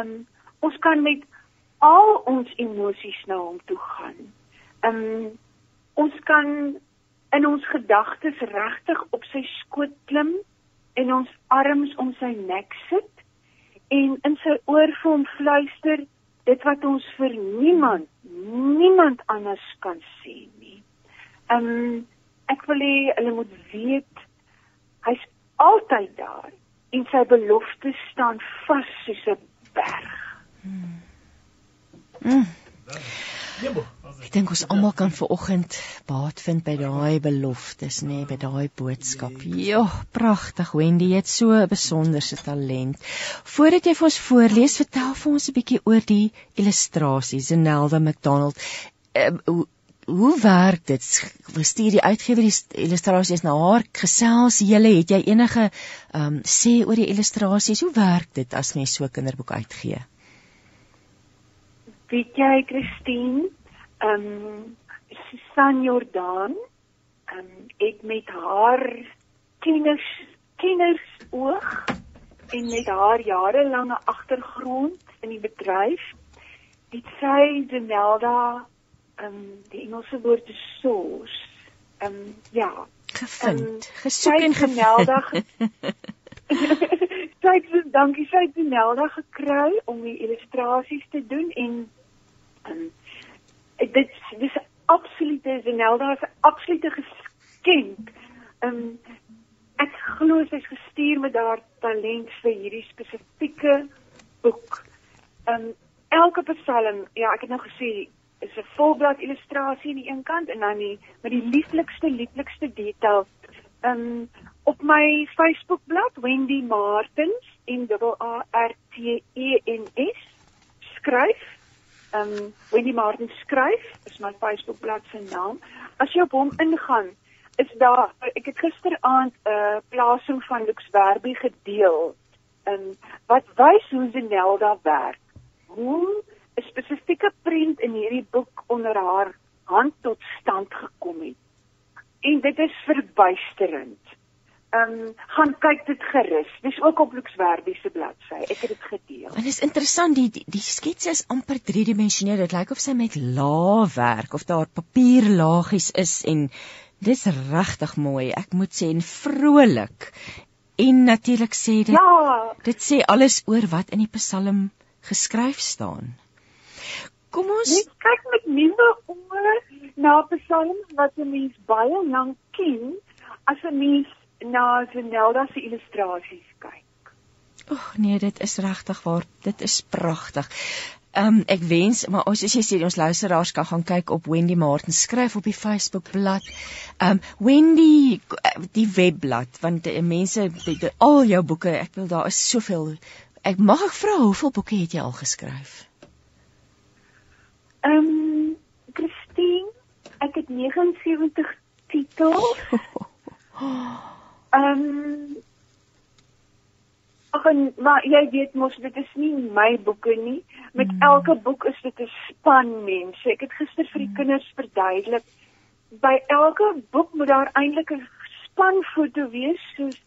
um, ons kan met al ons emosies na hom toe gaan. Um ons kan in ons gedagtes regtig op sy skoot klim en ons arms om sy nek sit en in sy oor vir hom fluister dit wat ons vir niemand niemand anders kan sê nie. Um, ek wil hê hulle moet weet hy's altyd daar en sy beloftes staan vas soos 'n berg. Mm. Mm. Ek dink ons almal kan ver oggend baat vind by daai beloftes, nê, nee, by daai boodskap. Jo, pragtig Wendy, jy het so 'n besonderse talent. Voordat jy vir ons voorlees, vertel vir ons 'n bietjie oor die illustrasies, Zenelda McDonald. Uh, hoe, hoe werk dit? Stuur die uitgewer die illustrasies na haar gesels julle, het jy enige ehm um, sê oor die illustrasies? Hoe werk dit as mens so 'n kinderboek uitgee? Weet jy Christine, ehm um, Susan Jordan, ehm um, ek met haar tieners tieners oog en met haar jarelange agtergrond in die bedryf, dit sy Denelda ehm um, die Engelse woord is source. Ehm um, ja, gevind, um, gesoek en Denelda [LAUGHS] [LAUGHS] sy het dankie sy het Denelda gekry om die illustrasies te doen en um, dit dis absolute Zenelda is 'n absolute geskenk. Um, ek glo sy's gestuur met haar talent vir hierdie spesifieke boek. Um elke psalm, ja, ek het nou gesê is 'n volblad illustrasie aan die een kant en dan die met die lieflikste lieflikste details. Um op my Facebookblad Wendy Martins en dubbel A R T E N S skryf. Um Wendy Martins skryf is my Facebookblad se naam. As jy op hom ingaan, is daar ek het gisteraand 'n uh, plasing van Lux Werby gedeel. Um wat wys hoe Zenelda werk. Hoe 'n spesifieke prent in hierdie boek onder haar hand tot stand gekom het. En dit is verbuisterend. Ehm um, gaan kyk dit gerus. Dis ook op Luxwerby se bladsy. Ek het dit gedeel. En is interessant die die, die skets is amper driedimensioneel. Dit lyk of sy met laag werk of daar papierlaagies is en dis regtig mooi. Ek moet sê en vrolik. En natuurlik sê dit Ja, dit sê alles oor wat in die Psalm geskryf staan. Kom ons Mens kyk met nuwe oë na psalms wat 'n mens baie lank ken as 'n mens na Zenelda se illustrasies kyk. Ag nee, dit is regtig waar. Dit is pragtig. Ehm um, ek wens maar ons as jy sê ons luisteraars kan gaan kyk op Wendy Martin skryf op die Facebook bladsy. Ehm um, Wendy die webblad want uh, mense die, die, al jou boeke, ek wil daar is soveel. Ek mag ek vra hoeveel boeke het jy al geskryf? Ehm um, Christine, ek het 79 titels. [LAUGHS] Ehm um, Ag en maar jy weet mos dit is nie my boeke nie. Met mm. elke boek is dit 'n span mense. Ek het gister vir die mm. kinders verduidelik by elke boek moet daar eintlik 'n spanfoto wees soos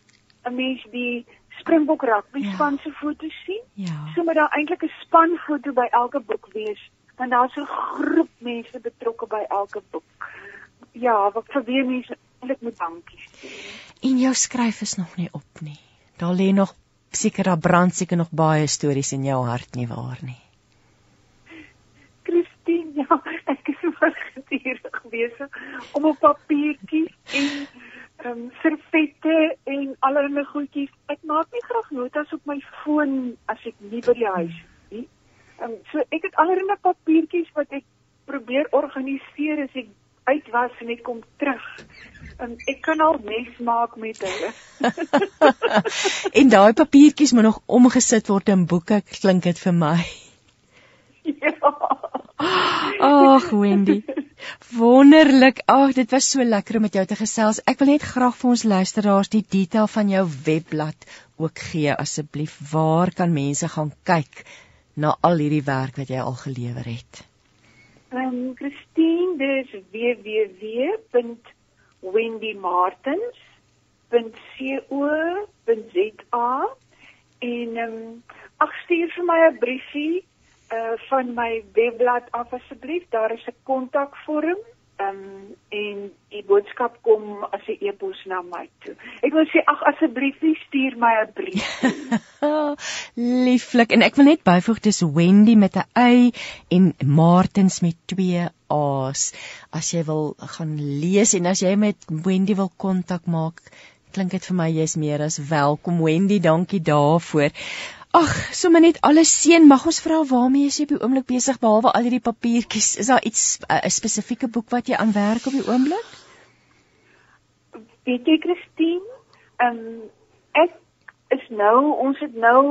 'n mens die Springbok rugby Ja. span se foto sien. Ja. So moet daar eintlik 'n spanfoto by elke boek wees want daar's 'n groep mense betrokke by elke boek. Ja, wat vir wie mense eintlik moet dankie sê. En jou skryf is nog nie op nie. Daar lê nog seker daar brand seker nog baie stories in jou hart nie waar nie. Christine, ja, ek is so gedurig besig om op papiertjies en ehm um, servette en allerlei goedjies. Ek maak nie graag notas op my foon as ek nie by die huis is nie. Ehm um, so ek het allerlei papiertjies wat ek probeer organiseer as ek uit was en ek kom terug. Um, ek kan al mes maak met hulle. [LAUGHS] en daai papiertjies moet nog omgesit word in boeke, klink dit vir my. ja. Ag Wendy. Wonderlik. Ag, dit was so lekker om met jou te gesels. Ek wil net graag vir ons luisteraars die detail van jou webblad ook gee asseblief. Waar kan mense gaan kyk na al hierdie werk wat jy al gelewer het? Ehm um, Christine, dis www.wendymartins.co.za en ehm um, ag stuur vir my 'n briefie uh van my webblad af asseblief. Daar is 'n kontakvorm. Ehm um, en die boodskap kom as 'n e-pos na my toe. Ek wil sê ag asseblief stuur my 'n brief. [LAUGHS] Lieflik en ek wil net byvoeg dis Wendy met 'n y en Martins met 2 A's. As jy wil gaan lees en as jy met Wendy wil kontak maak, klink dit vir my jy's meer as welkom Wendy, dankie daarvoor. Ag, sommer net alles seën. Mag ons vra waarmee is jy op die oomblik besig behalwe al hierdie papiertjies? Is daar iets 'n spesifieke boek wat jy aan werk op die oomblik? Weet jy Christine, ehm um, ek is nou ons het nou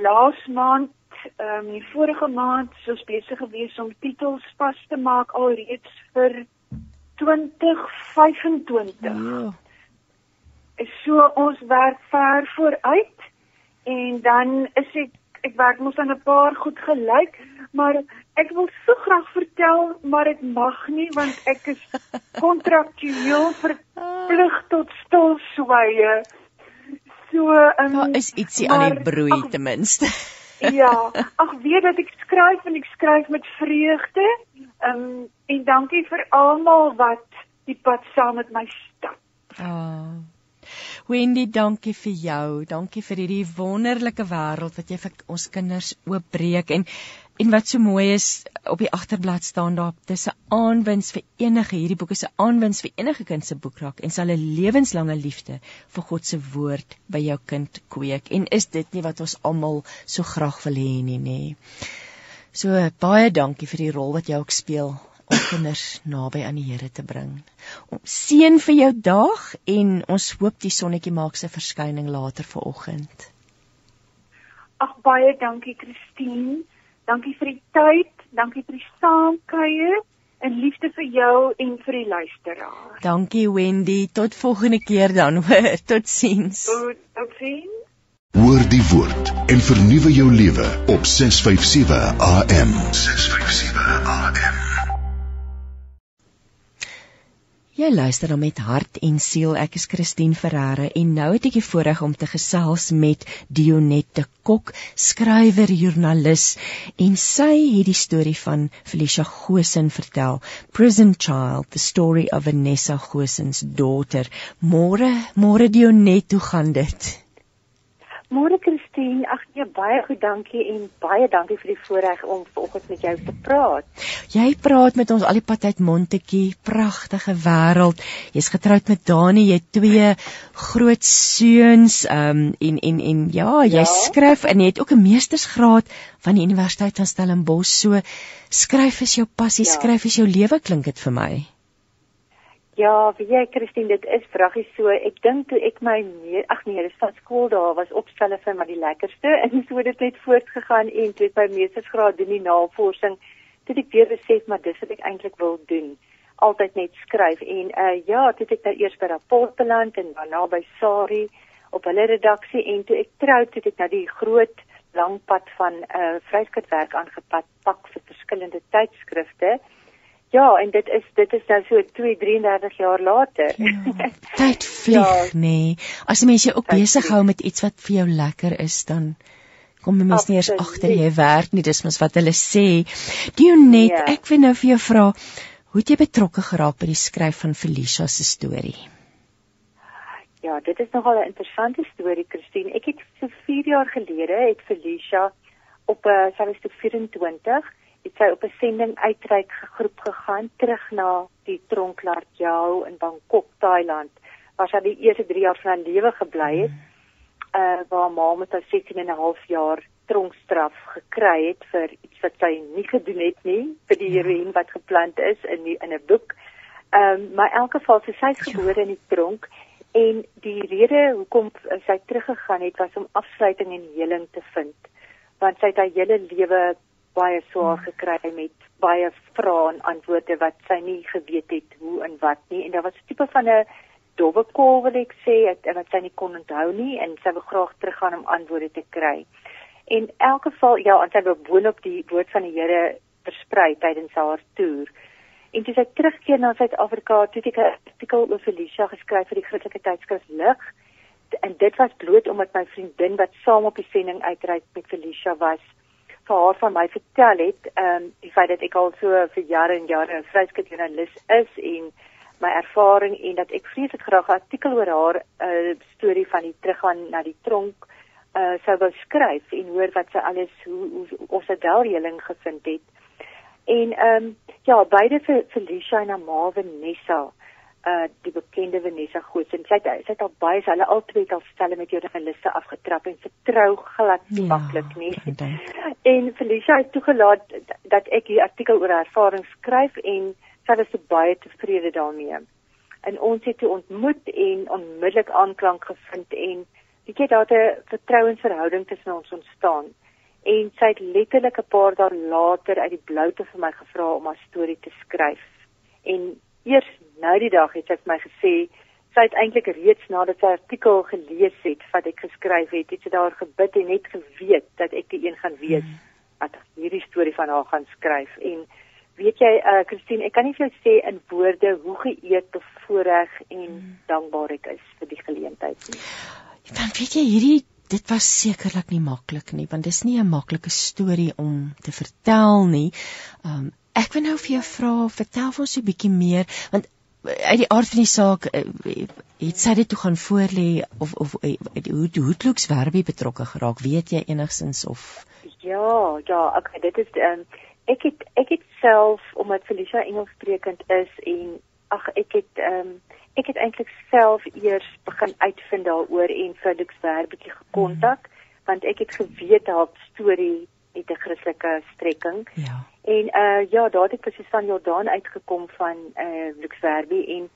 laas maand ehm um, die vorige maand soos besig gewees om titels vas te maak alreeds vir 2025. Ja. So ons werk ver vooruit en dan is ek ek werk mos aan 'n paar goed gelyk, maar ek wil so graag vertel, maar ek mag nie want ek is [LAUGHS] kontraktueel verplig tot stilswye. So um, Daar is ietsie aan die broei ag, ten minste. [LAUGHS] Ja, ag weet dat ek skryf en ek skryf met vreugde. Ehm um, en dankie vir almal wat die pad saam met my stap. Oh. Wendy, dankie vir jou. Dankie vir hierdie wonderlike wêreld wat jy vir ons kinders oopbreek en En wat so mooi is, op die agterblad staan daar dis 'n aanwins vir enige hierdie boek is 'n aanwins vir enige kind se boek raak en sal 'n lewenslange liefde vir God se woord by jou kind kweek. En is dit nie wat ons almal so graag wil hê nie, nê? So baie dankie vir die rol wat jy ook speel om kinders naby aan die Here te bring. Om seën vir jou dag en ons hoop die sonnetjie maak sy verskyning later vanoggend. Ag baie dankie Christine. Dankie vir die tyd, dankie vir die saamkuier en liefde vir jou en vir die luisteraar. Dankie Wendy, tot volgende keer dan hoor. [LAUGHS] Totsiens. Tot totsiens. Hoor die woord en vernuwe jou lewe op 657 AM. 657 AM. Jy luister dan met hart en siel. Ek is Christine Ferreira en nou het ek die voorreg om te gesels met Dionette Kok, skrywer, joernalis en sy het die storie van Felicia Gosen vertel. Prison Child: The Story of Vanessa Gosen's Daughter. Môre, môre Dionette, hoe gaan dit? Môre Christine, ag nee baie goed, dankie en baie dankie vir die voorreg om vanoggend met jou te praat. Jy praat met ons al die pad uit Montetjie, pragtige wêreld. Jy's getroud met Dani, jy het twee groot seuns, ehm um, en en en ja, jy ja. skryf en jy het ook 'n meestersgraad van die Universiteit van Stellenbosch. So skryf is jou passie, ja. skryf is jou lewe klink dit vir my. Ja, wie jy Christine, dit is vraggie so. Ek dink toe ek my ag nee, dis van skool daar was opstelle vir my die lekkerste [LAUGHS] en so het dit net voortgegaan en toe by meestersgraad doen die navorsing, toe ek weer besef maar dis wat ek eintlik wil doen. Altyd net skryf en uh ja, toe ek nou eers by Rapportland en daarna by Sari op hulle redaksie en toe ek trou toe ek na die groot lang pad van uh vryskutwerk aangepak pak vir verskillende tydskrifte. Ja, en dit is dit is nou so 2 33 jaar later. Ja, [LAUGHS] tyd vlieg, ja, nê. Nee. As jy mens jou ook besig hou met iets wat vir jou lekker is, dan kom jy mens nie eers agter jy werk nie, dis mos wat hulle sê. Dionet, ja. ek wil nou vir jou vra, hoe het jy betrokke geraak by die skryf van Felicia se storie? Ja, dit is nogal 'n interessante storie, Christine. Ek het so 4 jaar gelede het Felicia op 'n uh, sy was 24 het sy op 'n sending uitreik gegroep gegaan terug na die Tronklaar Jou in Bangkok, Thailand, waar sy die eerste 3 jaar van haar lewe gebly het. Uh waar ma met haar 16 en 'n half jaar tronkstraf gekry het vir iets wat sy nie gedoen het nie, vir die ja. heroïne wat geplant is in die, in 'n boek. Ehm um, maar in elk geval sy ja. gebore in die tronk en die rede hoekom sy teruggegaan het was om afsluiting en heling te vind want sy het haar hele lewe baie swaar gekry met baie vrae en antwoorde wat sy nie geweet het hoe en wat nie en daar was 'n tipe van 'n dowwe kol wil ek sê wat sy nie kon onthou nie en sy wou graag teruggaan om antwoorde te kry. En in elk geval ja, en sy wou boonop die woord van die Here versprei tydens haar toer. En toe sy terugkeer na Suid-Afrika, het sy 'n artikel oor Felicia geskryf vir die Christelike tydskrif Lig. En dit was bloot omdat my vriendin wat saam op die sending uitreik met Felicia was, vir haar van my vertel het, ehm um, die feit dat ek al so vir jare en jare 'n vryskutjoernalis is en my ervaring en dat ek vreeslik graag 'n artikel oor haar uh, storie van die teruggaan na die tronk uh sou wou skryf en hoor wat sy alles hoe hoe of sy dalheling gevind het. En ehm um, ja, beide vir Felicia en haar ma Vanessa uh die bekende Vanessa Goos en sy het sy het al baie hulle albei al stelle met joernaliste afgetrap en vertrou glad nie ja, maklik nie. [LAUGHS] En Felicia het toegelaat dat ek hier artikel oor haar ervaring skryf en sy was so baie tevrede daarmee. En ons het toe ontmoet en onmiddellik aanklank gevind en weet jy daar 'n vertrouensverhouding tussen ons ontstaan. En sy het letterlik 'n paar dae later uit die bloute vir my gevra om haar storie te skryf. En eers nou die dag het sy vir my gesê sy het eintlik reeds nadat sy artikel gelees het wat ek geskryf het, het sy daar gebid en net geweet dat ek die een gaan wees hmm. wat hierdie storie van haar gaan skryf en weet jy uh Christine, ek kan nie vir jou sê in woorde hoe geëerd, bevoorreg en hmm. dankbaar ek is vir die geleentheid nie. Dan weet jy hierdie dit was sekerlik nie maklik nie want dis nie 'n maklike storie om te vertel nie. Um Ek wil nou vir jou vra, vertel vir ons 'n bietjie meer want uit die aard van die saak eh, het sy dit toe gaan voorlê of of eh, hoe hoe Klooks Werby betrokke geraak, weet jy enigsins of Ja, ja, okay, dit is um, ek het ek het self omdat Felicia Engelssprekend is en ag ek het ehm um, ek het eintlik self eers begin uitvind daaroor en vir Lux Ver bietjie gekontak mm. want ek het geweet haar storie het 'n Christelike strekking. Ja. En uh ja, daar het ek vir Susan Jordan uitgekom van uh Lux Verbi en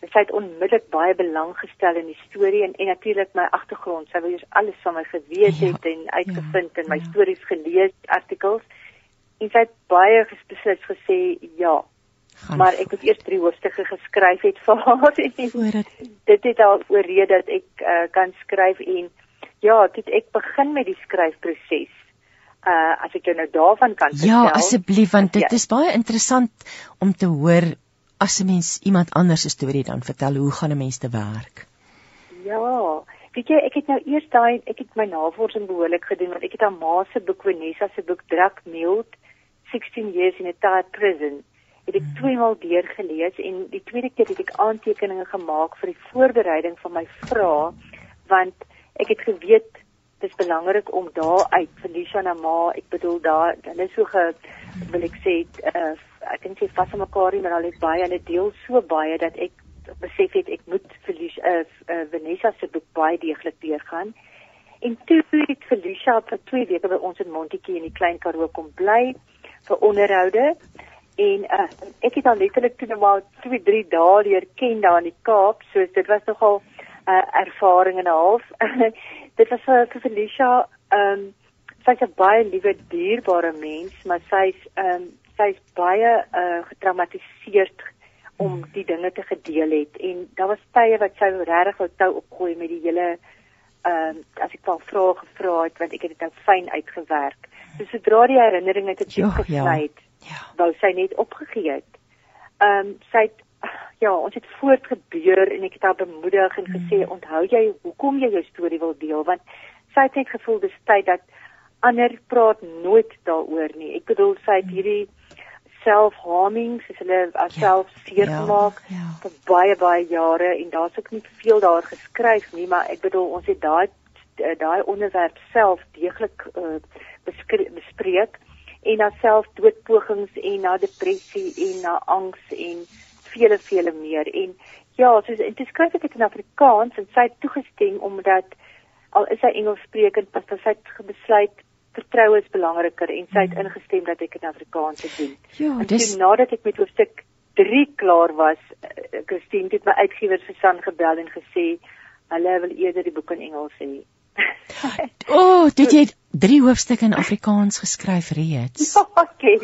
sy het onmiddellik baie belang gestel in die storie en en natuurlik my agtergrond. Sy wou eers alles van my geweet ja, het en uitgevind ja, en my ja. stories gelees, artikels. En sy het baie beslis gesê ja. Gaan maar ek het eers drie hoofstukke geskryf het vir haar. [LAUGHS] Voordat dit het al oorrede dat ek uh, kan skryf en ja, dit ek begin met die skryfproses. Uh as ek jou nou daarvan kan ja, vertel. Ja, asseblief want dit ja. is baie interessant om te hoor as 'n mens iemand anders se storie dan vertel, hoe gaan 'n mens te werk? Ja, weet jy, ek het nou eers daai ek het my navorsing behoorlik gedoen want ek het aan ma se boek Vanessa se boek Drak Mild 16 years in a tight prison het ek hmm. twee maal deurgelees en die tweede keer het ek aantekeninge gemaak vir die voorbereiding van my vrae want ek het geweet dit is belangrik om daar uit Felicia na ma ek bedoel daar hulle is so ge wil ek sê uh, ek dink sy vas aan mekaar nie, maar hulle het baie, hulle deel so baie dat ek besef het ek moet Felicia uh, uh, Vanessa se boek baie deeglik deurgaan. En toe het Felicia vir 2 weke by ons in Montetjie in die Klein Karoo kom bly vir onderhoude. En uh, ek het dan letterlik toe net maar 2, 3 dae leer ken daar in die Kaap. So dit was nogal 'n uh, ervaring en 'n half. [LAUGHS] dit was vir, Felicia ehm um, sy's 'n baie liewe dierbare mens, maar sy's ehm um, sy's baie uh, getraumatiseerd om hmm. die dinge te gedeel het en daar was tye wat sy regtig wou tou opgooi met die hele ehm uh, as ek wel vrae gevra het want ek het dit nou fyn uitgewerk. So sodra die herinneringe te diep gesny het, ja. wou sy net opgegee het. Ehm um, sy het [SIGHS] ja, ons het voortgebeur en ek het haar bemoedig en gesê hmm. onthou jy hoekom jy jou storie wil deel want sy het net gevoel dis tyd dat ander praat nooit daaroor nie. Ek bedoel sy het hmm. hierdie self-harming, soos hulle self ja, seer gemaak ja, ja. vir baie baie jare en daar's ook nie veel daar geskryf nie, maar ek bedoel ons het daai daai onderwerp self deeglik uh, bespreek en na selfdoodpogings en na depressie en na angs en vele vele meer en ja, soos en dit skryf ek dit in Afrikaans en sy het toegestem omdat al is sy Engels sprekend, pas sy het besluit vertroue is belangriker en sy het mm. ingestem dat ek in Afrikaans moet doen. Ja, dis en nadat ek met hoofstuk 3 klaar was, uh, Christine het my uitgewers vir San gebel en gesê hulle wil eerder die boek in Engels hê. [LAUGHS] o, oh, dit jy 3 hoofstukke in Afrikaans geskryf reeds. [LAUGHS] Ja, okay.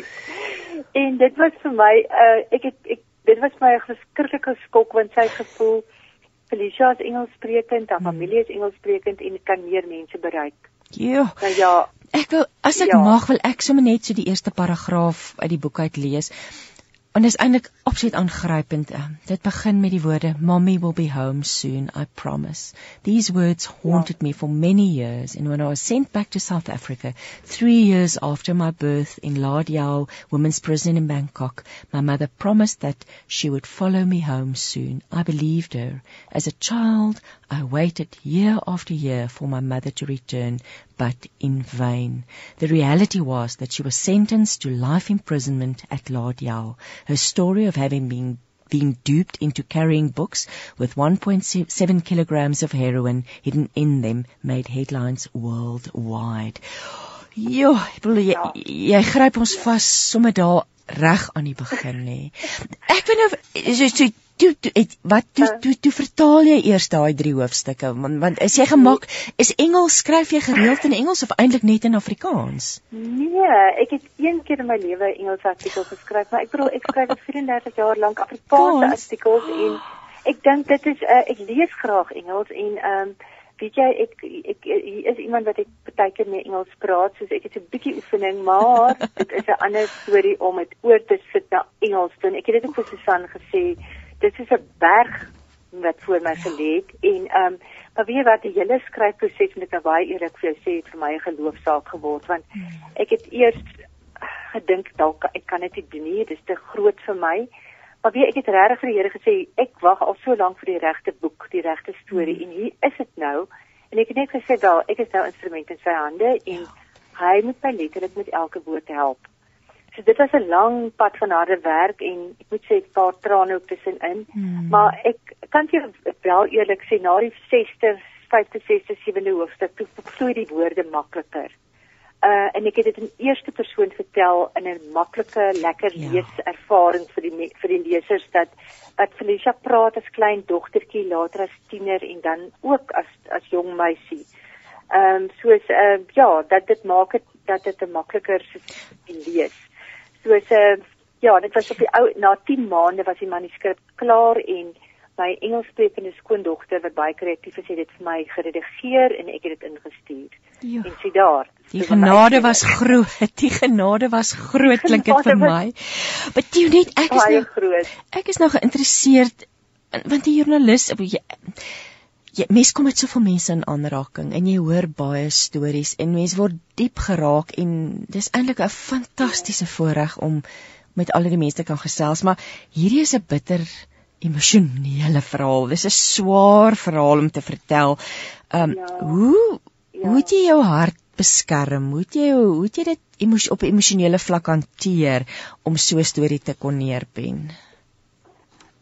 En dit was vir my uh ek het ek dit was my 'n verskriklike skok want sy het gevoel Felicia is Engelssprekend, haar mm. familie is Engelssprekend en kan meer mense bereik. Ja. Nou ja, Ek wil as ek ja. mag wil ek sommer net so die eerste paragraaf uit die boek uit lees. En is eintlik absoluut aangrypend. Dit begin met die woorde Mommy will be home soon, I promise. These words haunted me for many years and when I was sent back to South Africa 3 years after my birth in Lard Yao Women's Prison in Bangkok, my mother promised that she would follow me home soon. I believed her. As a child, I waited year after year for my mother to return, but in vain. The reality was that she was sentenced to life imprisonment at Lard Yao. Her story of having been being duped into carrying books with 1.7 kilograms of heroin hidden in them made headlines worldwide. Jo, ek bedoel jy, jy gryp ons vas sommer daar reg aan die begin nê. Ek weet nou so, so toe, toe het, wat toe, toe toe toe vertaal jy eers daai drie hoofstukke want want is jy gemaak is Engels skryf jy gereeld in Engels of eintlik net in Afrikaans? Nee, ek het een keer in my lewe Engels artikels geskryf, maar ek bedoel ek skryf al 34 jaar lank Afrikaanse artikels en ek dink dit is uh, ek lees graag Engels en ehm um, weet jy ek ek hier is iemand wat ek baie keer mee Engels praat soos ek het 'n bietjie oefening maar dit is 'n ander storie om dit oor te sit na Engels toe. Ek het dit ook vir Susan gesê dit is 'n berg wat voor my gelê het en ehm um, maar weet wat die hele skryfproses met 'n nou baie eerlik vir jou sê het vir my 'n geloofsaak geword want hmm. ek het eers gedink dalk ek kan dit nie doen nie dit is te groot vir my maar weet ek het regtig vir die Here gesê ek wag al so lank vir die regte boek die regte storie hmm. en hier is dit nou en ek het net gesê wel ek is nou instrument in sy hande en ja. hy moet my letterlik met elke woord help. So dit was 'n lang pad van harde werk en ek moet sê 'n paar trane ook tussenin. Hmm. Maar ek kan vir wel eerlik sê na die 60, 50, 60, 70 hoofstuk toe vloei die woorde makliker. Uh en ek het dit in eerste persoon vertel in 'n maklike, lekker ja. leeservaring vir die vir die lesers dat dat Felicia praat as klein dogtertjie, later as tiener en dan ook as as jong meisie. Ehm um, soos uh ja, dat dit maak dit dat dit 'n makliker lees. Soos uh ja, dit was op die ou na 10 maande was die manuskrip klaar en my Engelssprekende skoondogter wat baie kreatief is, het dit vir my geredigeer en ek het dit ingestuur. Jo. En sien daar. Die genade was groot. Die genade was groot klink dit vir my. Maar jy net ek is nou groot. Ek is nou geïnteresseerd want die joernalis jy, jy mens kom met soveel mense in aanraking en jy hoor baie stories en mens word diep geraak en dis eintlik 'n fantastiese voorreg om met al die mense te kan gesels maar hierdie is 'n bitter emosionele verhaal. Dis 'n swaar verhaal om te vertel. Ehm um, ja. hoe ja. hoe het jy jou hart beskerm? Hoe het jy hoe het jy dit emos, op 'n emosionele vlak hanteer om so 'n storie te kon neerpen?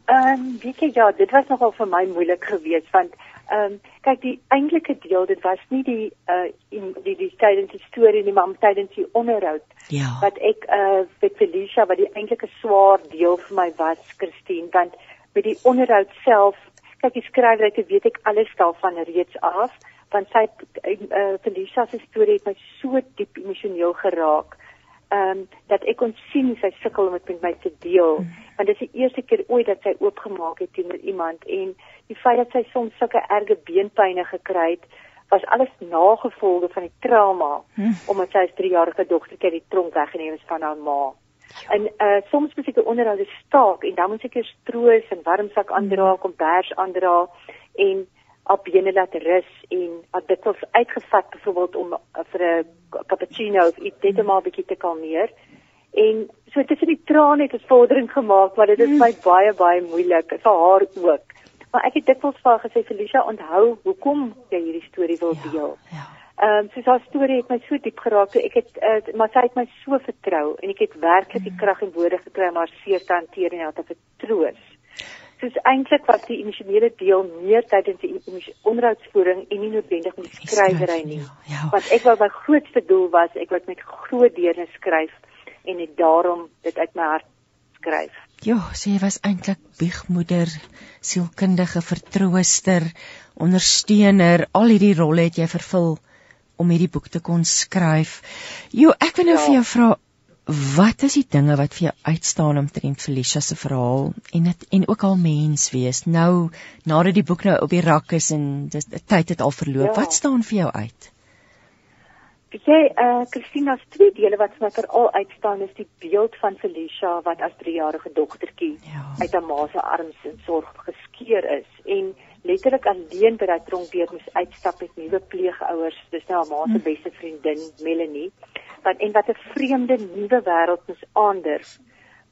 Ehm um, weet jy ja, dit was nogal vir my moeilik geweest want ehm um, kyk die eintlike deel dit was nie die uh in die die tydens die storie nie maar tydens die onderhoud ja. wat ek uh met Felicia wat die eintlike swaar deel vir my was Christine want met die onderhoud self kyk die skrywerke weet ek alles daarvan reeds af want sy uh, Felicia se storie het my so diep emosioneel geraak ehm um, dat ek kon sien sy sukkel om dit met my te deel mm. want dit is die eerste keer ooit dat sy oopgemaak het teenoor iemand en die feit dat sy soms sulke erge beenpynne gekry het was alles nagevolge van die trauma mm. omdat sy as 3-jarige dogtertjie die tronk weggeneem is van haar ma. En uh soms moet ek 'n onderhoud staak en dan moet ek eers troos en warm sak aandra, kom bers aandra en op bene laat rus en wat dit ons uitgevat byvoorbeeld om uh, vir 'n cappuccino of iets net om maar 'n bietjie te kalmeer. En so tussen die trane het 'n vordering gemaak, maar dit is my baie baie moeilik vir haar ook. Maar ek het dikwels vir haar gesê Felicia, onthou hoekom jy hierdie storie wil ja, deel. Ja. ja. Ehm um, soos haar storie het my so diep geraak. Ek het uh, maar sy het my so vertrou en ek het werklik die mm. krag en woorde gekry om haar seer te hanteer en haar te vertroos. Soos eintlik was die emosionele deel meer tydens die onderhoudsvoering en nie noodwendig met die skrywery nie. Ja, ja. Want ek wou my grootste doel was ek wou met groot deernis skryf en ek daarom dit uit my hart skryf. Ja, sy was eintlik biegmoeder, sielkundige vertrooster, ondersteuner, al hierdie rolle het jy vervul om hierdie boek te kon skryf. Jo, ek wil nou ja. vir jou vra wat is die dinge wat vir jou uitstaan omtrent Felicia se verhaal en dit en ook al mens wees. Nou nadat die boek nou op die rak is en dis tyd het al verloop, ja. wat staan vir jou uit? Weet jy, eh uh, Christina se twee dele wat vir my veral uitstaan is die beeld van Felicia wat as 3-jarige dogtertjie ja. uit haar ma se arms in sorg geskeur is en letterlik alleen by daai tronk weer moes uitstap met nuwe pleegouers. Dis nou haar ma se hm. beste vriendin, Melanie. Want en wat 'n vreemde nuwe wêreld moes aandurf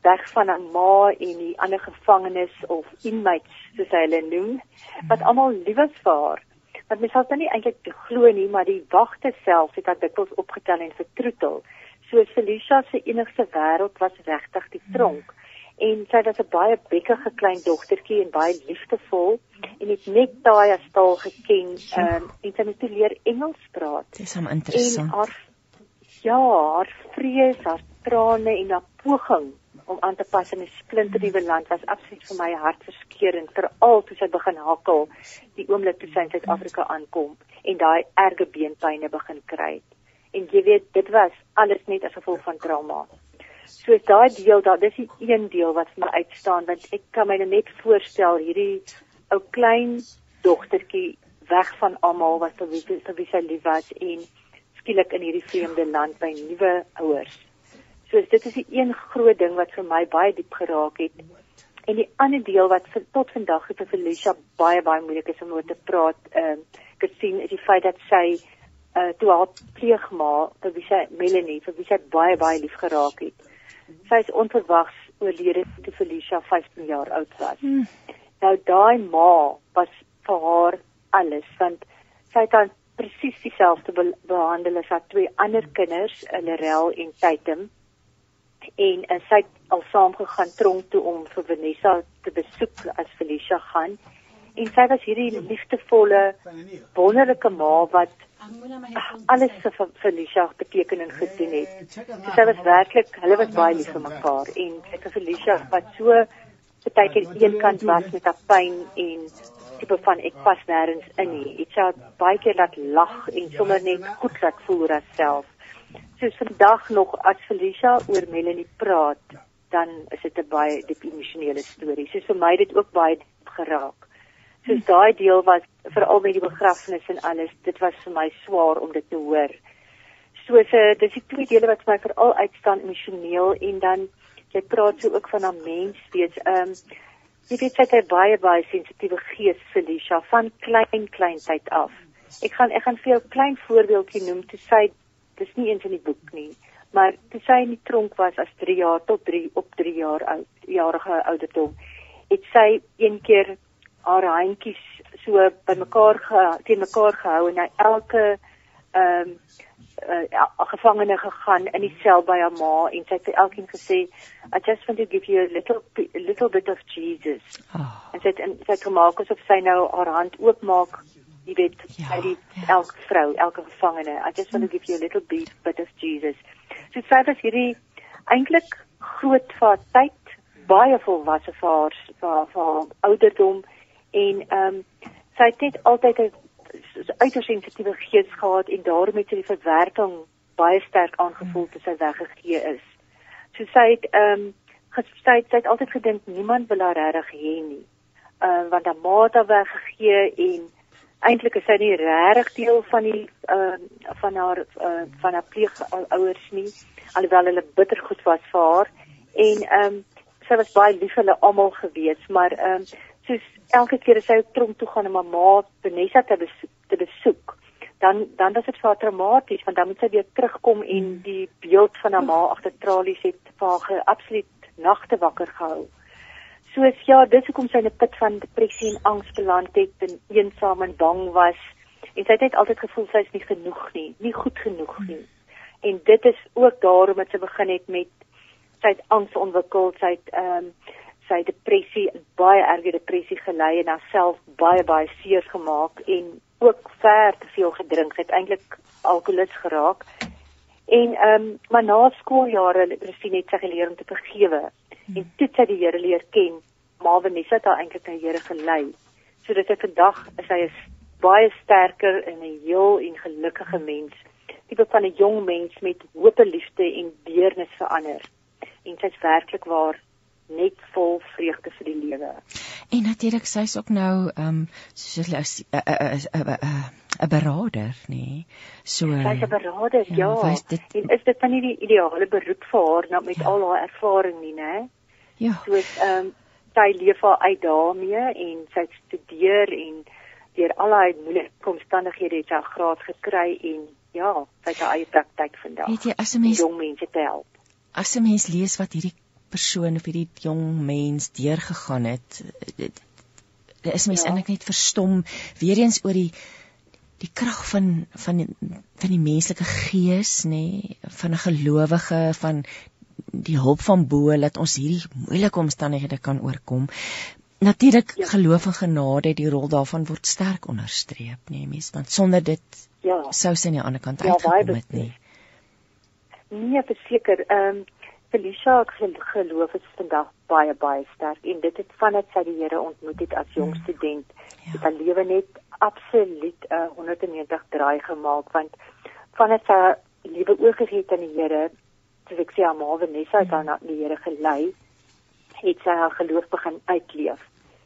weg van haar ma en die ander gevangenes of inmates soos hulle noem, wat almal lief was vir haar. Want mens sal dit nie eintlik glo nie, maar die wagte self het haar dikwels opgetel en vertroetel. So Felicia se enigste wêreld was regtig die tronk. Hmm en sy was 'n baie bekkige klein dogtertjie en baie liefdevol en het net daai as taal geken um, en sy het geleer Engels praat. Dis hom interessant. En haar ja, haar vrees, haar trane en haar poging om aan te pas in 'n splinternuwe land was absoluut vir my hartverskeurende veral toe sy begin hakkel die oomblik toe sy in Suid-Afrika aankom en daai erge beenpynne begin kry. En jy weet dit was alles net as gevolg van trauma. So daai deel daar, dis die een deel wat vir my uitstaan want ek kan my net voorstel hierdie ou klein dogtertjie weg van almal wat wie vir wie sy lief was en skielik in hierdie vreemde land by nuwe ouers. So dit is die een groot ding wat vir my baie diep geraak het. En die ander deel wat vir, tot vandag vir Felicia baie baie moeilik is om oor te praat, ehm uh, gesien is die feit dat sy uh toe haar pleegma, vir wie sy Melanie, vir wie sy baie baie lief geraak het sy is onverwags oorlede toe Felicia 15 jaar oud was. Hmm. Nou daai ma was vir haar alles want sy het haar presies dieselfde be behandel as haar twee ander kinders, Lerel en Tatum. En uh, sy het al saam gegaan tronk toe om vir Vanessa te besoek as Felicia gaan. En sy was hierdie liefdevolle, wonderlike ma wat alles vir Felicia beteken en gedoen het. So sy was werklik, hulle was baie lief vir mekaar en sy het Felicia wat so partykeer eenkant was met haar pyn en tipe van ek pas nêrens in nie. Dit sou baie keer laat lag en sommer net goed laat voel oor haarself. So vandag nog as Felicia oor Melanie praat, dan is dit 'n baie diep emosionele storie. So vir my dit ook baie geraak. Soos daai deel was veral met die begrafnis en alles, dit was vir my swaar om dit te hoor. So so dis die twee dele wat vir my veral uitstaan emosioneel en dan jy praat so ook van 'n mens wees. Ehm um, jy weet sy het baie baie sensitiewe gees Felicia van klein klein tyd af. Ek gaan ek gaan vir jou klein voorbeeldjie noem te sê dis nie eens in die boek nie, maar toe sy in die tronk was as 3 jaar tot 3 op 3 jaar oud, jarige ouderdom, het sy een keer haar handjies so bymekaar teen mekaar gehou en hy elke ehm um, uh, gevangene gegaan in die sel by haar ma en sy het vir elkeen gesê I just want to give you a little a little bit of Jesus. Oh. En sy het en sy het gemaak asof sy nou haar hand oopmaak jy weet ja, by die ja. elke vrou, elke gevangene. I just want to give you a little bit, bit of Jesus. So sy was hierdie eintlik groot vir tyd, baie volwasse vir haar vir haar ouderdom en ehm um, sy het net altyd 'n uiters sensitiewe gees gehad en daarom het sy die verwerking baie sterk aangevoel toe sy weggegee is. So sy het ehm um, gesê sy het altyd gedink niemand wil haar regtig hê nie. Ehm uh, want haar ma het haar weggegee en eintlik is sy nie regtig deel van die ehm uh, van haar uh, van haar pleegouers nie alhoewel hulle bitter goed was vir haar en ehm um, sy was baie lief vir hulle almal gewees maar ehm um, soos elke keer as sy tronk toe gaan en mamma Vanessa te besoek, te besoek dan dan was dit vir haar traumaties want dan moet sy weer terugkom en hmm. die beeld van haar ma agter tralies het vir haar absoluut nagte wakker gehou. Soos ja, dis hoekom sy in 'n put van depressie en angs beland het en eensaam en bang was en sy het net altyd gevoel sy is nie genoeg nie, nie goed genoeg hmm. nie. En dit is ook daarom dat sy begin het met sy het angs ontwikkel, sy het ehm um, sy depressie, baie erge depressie gelei en haarself baie baie seer gemaak en ook ver te veel gedrink, het eintlik alkoholist geraak. En ehm um, maar na skooljare het sy net sy geleer om te vergewe en toe sy die Here leer ken, maar Vanessa het haar eintlik na die Here gelei. Sodat sy vandag is sy is baie sterker en 'n heel en gelukkige mens, tipe van 'n jong mens met hoop en liefde en deernis vir ander. En sy's werklik waar net vol vreugde vir die lewe. En natuurlik sy's ook nou ehm um, soos 'n 'n beraader, nê. Nee. So sy's 'n beraader, ja. ja. Dit, en is dit dan nie die ideale beroep vir haar nou met ja. al haar ervaring nie, nê? Ja. Soos ehm um, sy leef haar uit daarmee en sy studeer en deur al haar moeilike omstandighede het sy 'n graad gekry en ja, sy het haar eie praktyk vandag. Weet jy, as 'n mens jong mense te help. As 'n mens lees wat hierdie persoon of hierdie jong mens deurgegaan het. Dit is mens ja. eintlik net verstom weer eens oor die die krag van van die, van die menslike gees nê nee, van 'n gelowige van die hulp van bo dat ons hierdie moeilike omstandighede kan oorkom. Natuurlik ja. geloof en genade die rol daarvan word sterk onderstreep nê nee, mens want sonder dit ja. sou sy aan die ander kant ja, uitgekom het nie. Nee, verseker. Ehm um, Felicia geloof is vandag baie baie sterk en dit het vandat sy die Here ontmoet het as jong hmm. student ja. het haar lewe net absoluut 'n uh, 190 draai gemaak want vandat sy liewe oorgegee het aan die Here soos ek sê haar ma Vanessa het haar na die Here gelei het sy haar geloof begin uitleef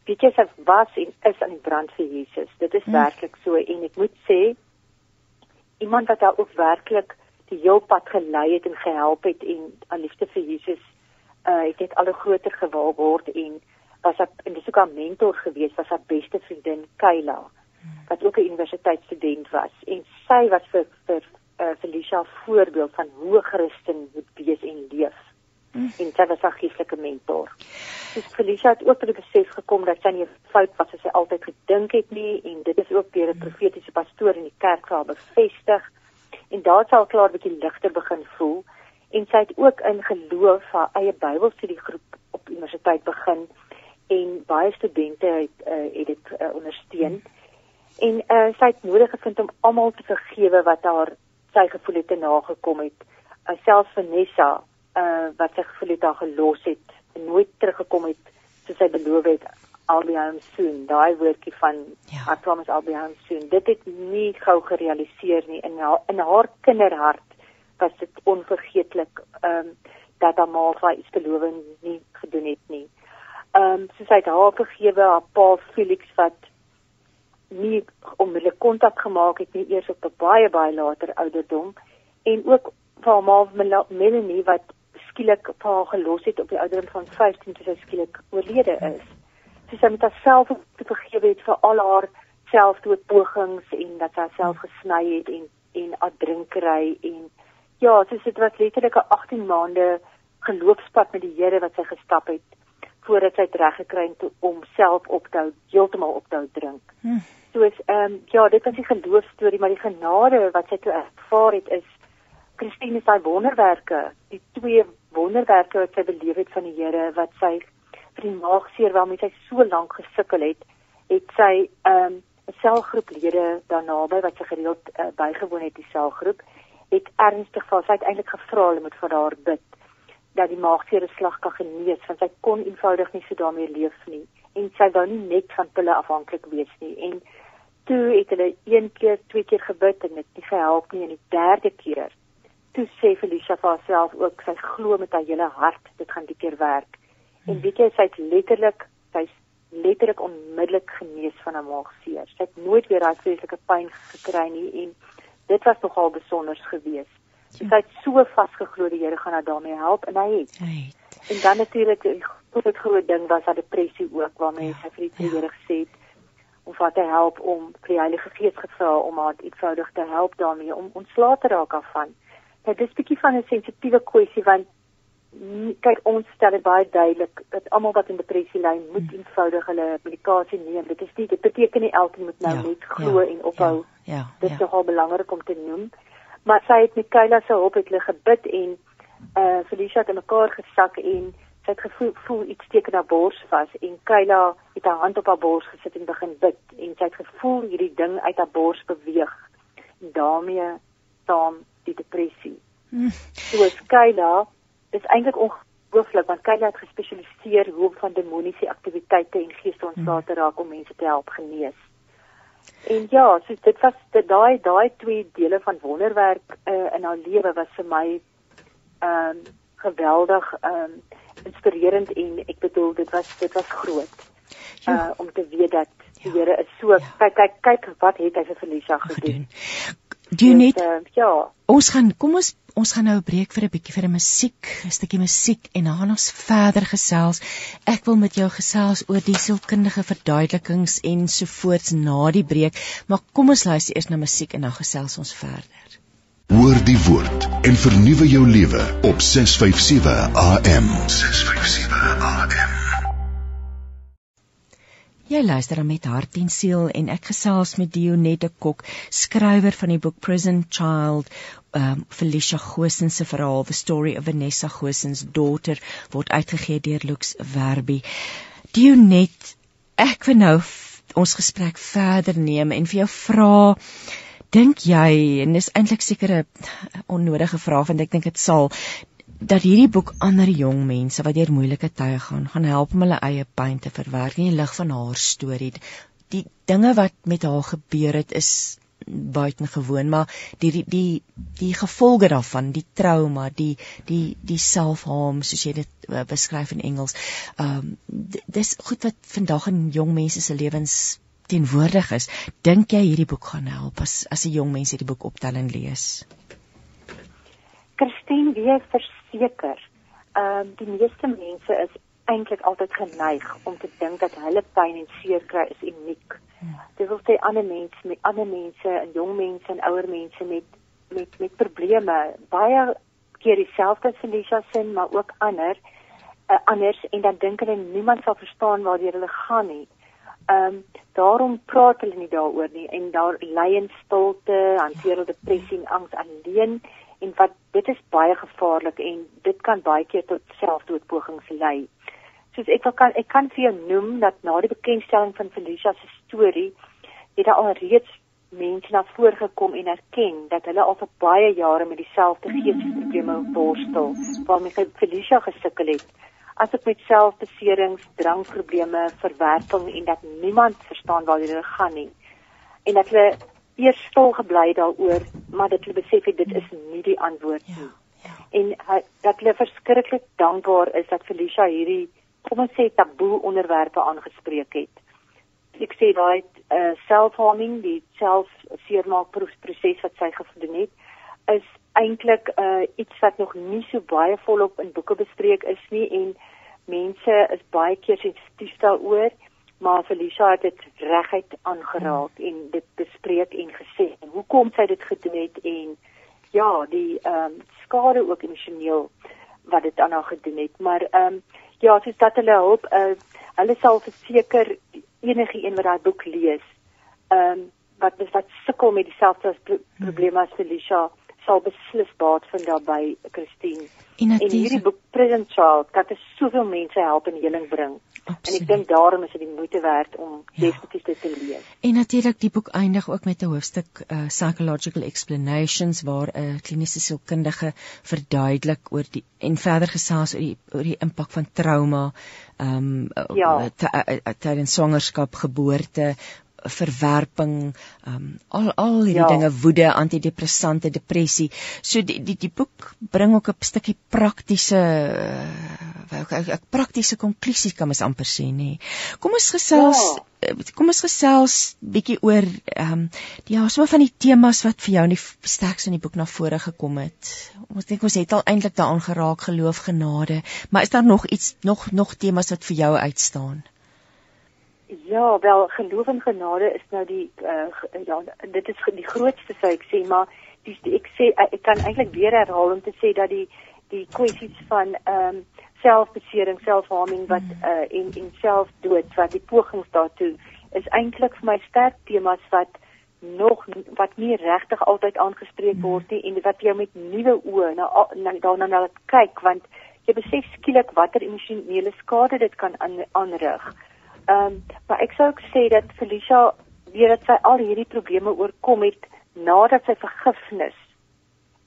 weet jy sy was en is aan die brand vir Jesus dit is hmm. werklik so en ek moet sê iemand wat haar ook werklik die heel pad gelei het en gehelp het en aan liefde vir Jesus uh het net al hoe groter gewaar word en was haar en dis ook haar mentor gewees was haar beste vriendin Kayla wat ook 'n universiteitsstudent was en sy was vir vir uh, Felicia voorbeeld van hoe 'n Christen moet wees en leef mm. en sy was haar geestelike mentor. Dus Felicia het ook tot die besef gekom dat sy nie fout was as sy altyd gedink gedink het nie en dit is ook deur 'n profetiese pastoor in die kerk vir haar bevestig. En daar sal klaar 'n bietjie ligter begin voel en sy het ook in geloof haar eie Bybelstudiegroep op universiteit begin en baie studente het uh, het dit uh, ondersteun. En uh, sy het nodig gevind om almal te vergewe wat haar sy gevoel het te nagekom het. Uh, selfs Vanessa uh, wat sy gevoel het haar gelos het en nooit teruggekom het soos sy beloof het I'll be home soon. Daai woordjie van ja. I promise I'll be home soon. Dit het nie gou gerealiseer nie in haar in haar kinderhart was dit onvergeetlik ehm um, dat haar ma vir iets beloof nie gedoen het nie. Ehm um, soos hy haar vergewe haar pa Felix wat nie onmiddellik kontak gemaak het nie eers op 'n baie baie later ouderdom en ook vir haar ma Melanie wat skielik pa gelos het op die ouderdom van 15 toe sy skielik oorlede is. Sy sy met haarself te vergewe het vir al haar selfdoodpogings en dat sy self gesny het en en adrinkery en ja, sy sit wat letterlik 'n 18 maande geloofspad met die Here wat sy gestap het voordat sy reg gekry het om self op te hou, heeltemal op te hou drink. Hm. Soos ehm um, ja, dit was die geloofstorie, maar die genade wat sy toe ervaar het is Christine se wonderwerke, die twee wonderwerke wat sy beleef het van die Here wat sy vir die maagseer waarmee sy so lank gesukkel het, het sy 'n um, selgroeplede daarna by wat sy gereeld uh, bygewoon het die selgroep, het ernstig vir sy uiteindelik gevra hulle moet vir haar bid dat die maagseer slag kan genees want sy kon eenvoudig nie so daarmee leef nie. En sy wou nie net van pille afhanklik wees nie. En toe het hulle een keer, twee keer gebid en dit nie gehelp nie. En die derde keer toe sê Felicia vir haarself ook sy glo met haar hele hart dit gaan die keer werk En weet jy sy het letterlik sy's letterlik onmiddellik genees van 'n maagseer. Sy het nooit weer daai vreeslike pyn gekry nie en dit was nogal besonder geweest. Sy het so vasgeglo die Here gaan haar daarmee help en hy het. Het. En dan natuurlik die groot groot ding was haar depressie ook waarmee ja, sy vir die ja. Here gesê het om vir te help om vir die Heilige Gees gevra om haar eenvoudig te help daarmee om ontslae te raak daarvan. Dit is 'n bietjie van 'n sensitiewe kwessie want kyk ons stel dit baie duidelik dat almal wat in depressie ly moet hmm. eenvoudig hulle medikasie neem. Dit is nie dit beteken nie elkeen moet nou ja, net glo ja, en ophou. Ja, ja, dit is ja. nogal belangrik om te noem. Maar sy het met Kayla se hulp het hulle gebid en eh uh, Felicia het in mekaar gesak en sy het gevoel voel iets steek in haar bors vas en Kayla het haar hand op haar bors gesit en begin bid en sy het gevoel hierdie ding uit haar bors beweeg. En daarmee saam die depressie. Hmm. So Kayla dis eintlik ongelooflik want Kylie het gespesialiseer hoe om van demoniese aktiwiteite en geestontslae te raak om mense te help genees. En ja, so dit was daai daai twee dele van wonderwerk uh, in haar lewe was vir my ehm um, geweldig ehm um, inspirerend en ek bedoel dit was dit was groot. Uh om te weet dat die ja. Here is so ja. kyk kyk kyk wat het hy vir Felicia gedoen. Do you need uh, Ja. Ons gaan kom ons ons gaan nou 'n breek vir 'n bietjie vir 'n musiek, 'n stukkie musiek en dan ons verder gesels. Ek wil met jou gesels oor die sielkundige verduidelikings en sovoorts na die breek, maar kom ons luister eers na musiek en dan gesels ons verder. Hoor die woord en vernuwe jou lewe op 657 AM. 657 AM. Jy luister met hart en siel en ek gesels met Dionette Kok, skrywer van die boek Prison Child, um, Felicia Gosens se verhaal The Story of Vanessa Gosens Daughter word uitgegee deur Lux Werby. Dionette, ek wil nou ons gesprek verder neem en vir jou vra Dink jy en dis eintlik seker 'n onnodige vraag want ek dink dit sal dat hierdie boek ander jong mense wat deur moeilike tye gaan, gaan help om hulle eie pyn te verwerk in die lig van haar storie. Die dinge wat met haar gebeur het is buitengewoon, maar die die die die gevolge daarvan, die trauma, die die die selfharm soos jy dit uh, beskryf in Engels. Ehm um, dis goed wat vandag in jong mense se lewens teenwoordig is. Dink jy hierdie boek gaan help as as 'n jong mens hierdie boek optel en lees? Christine, wie vers seker. Ehm uh, die meeste mense is eintlik altyd geneig om te dink dat hulle pyn en seer kry is uniek. Hmm. Dit wil sê ander mense met ander mense en jong mense en ouer mense met met met probleme baie keer dieselfde Felicia sin maar ook ander uh, anders en dan dink hulle niemand sal verstaan waar hulle gaan nie. Ehm um, daarom praat hulle nie daaroor nie en daar lê in stilte, hanteer hulle depressie en angs alleen en wat dit is baie gevaarlik en dit kan baie keer tot selfdoodpogings lei. Soos ek kan ek kan vir jou noem dat na die bekendstelling van Felicia se storie het daar al reeds mense na vore gekom en erken dat hulle al vir baie jare met dieselfde geestesprobleme worstel waarmee Felicia gesukkel het. Asook met selfbeserings, drankprobleme, verwerping en dat niemand verstaan waar hulle gaan nie. En dat hulle eers stil gebly daaroor, maar dat hulle besef het dit is nie die antwoord nie. Ja, ja. En hy, dat hulle verskriklik dankbaar is dat Felicia hierdie kom ons sê taboe onderwerpe aangespreek het ek sê daai uh, self-harming, die self-seermaakproses wat sy gedoen het, is eintlik uh, iets wat nog nie so baie volop in boeke bespreek is nie en mense is baie keer sensitief daaroor, maar Felicia het dit reguit aangeraak hmm. en dit bespreek en gesê en hoekom sy dit gedoen het en ja, die ehm um, skade ook emosioneel wat dit aan haar gedoen het, maar ehm um, ja, soos dat hulle hulp uh, hulle sal verseker enige een wat daai boek lees, ehm um, wat wat sukkel met dieselfde pro probleme as Felicia sal beslis baat vind daarbey Christine. En, en hierdie boek Present Child kan dit soveel mense help en heling bring. Absoluut. En ek dink daarom is dit die moeite werd om ja. definitief dit te lees. En natuurlik die boek eindig ook met 'n hoofstuk uh, psychological explanations waar 'n uh, kliniese sielkundige verduidelik oor die en verder gesels oor die oor die impak van trauma ehm um, ja. tydens swangerskap, geboorte, verwerping, um, al al hierdie ja. dinge, woede, antidepressante, depressie. So die die die boek bring ook 'n stukkie praktiese uh, praktiese konklusie kan mens amper sê nê. Kom ons gesels ja. Eh, kom ons gesels bietjie oor ehm um, die ja, sommer van die temas wat vir jou in die sterkste in die boek na vore gekom het. Ons dink ons het al eintlik daaraan geraak geloof genade, maar is daar nog iets nog nog temas wat vir jou uitstaan? Ja, wel geloof en genade is nou die uh, ja, dit is die grootste sou ek sê, maar die, die ek sê ek kan eintlik weer herhaal om te sê dat die die kwessies van ehm um, selfbesering, selfharming wat uh, en en selfdood wat die pogings daartoe is eintlik vir my sterk temas wat nog wat nie regtig altyd aangespreek mm. word nie en wat jy met nuwe oë na daarna na kyk want jy besef skielik watter emosionele skade dit kan aanrig. Ehm, um, maar ek sou ook sê dat Felicia weer dat sy al hierdie probleme oorkom het nadat sy vergifnis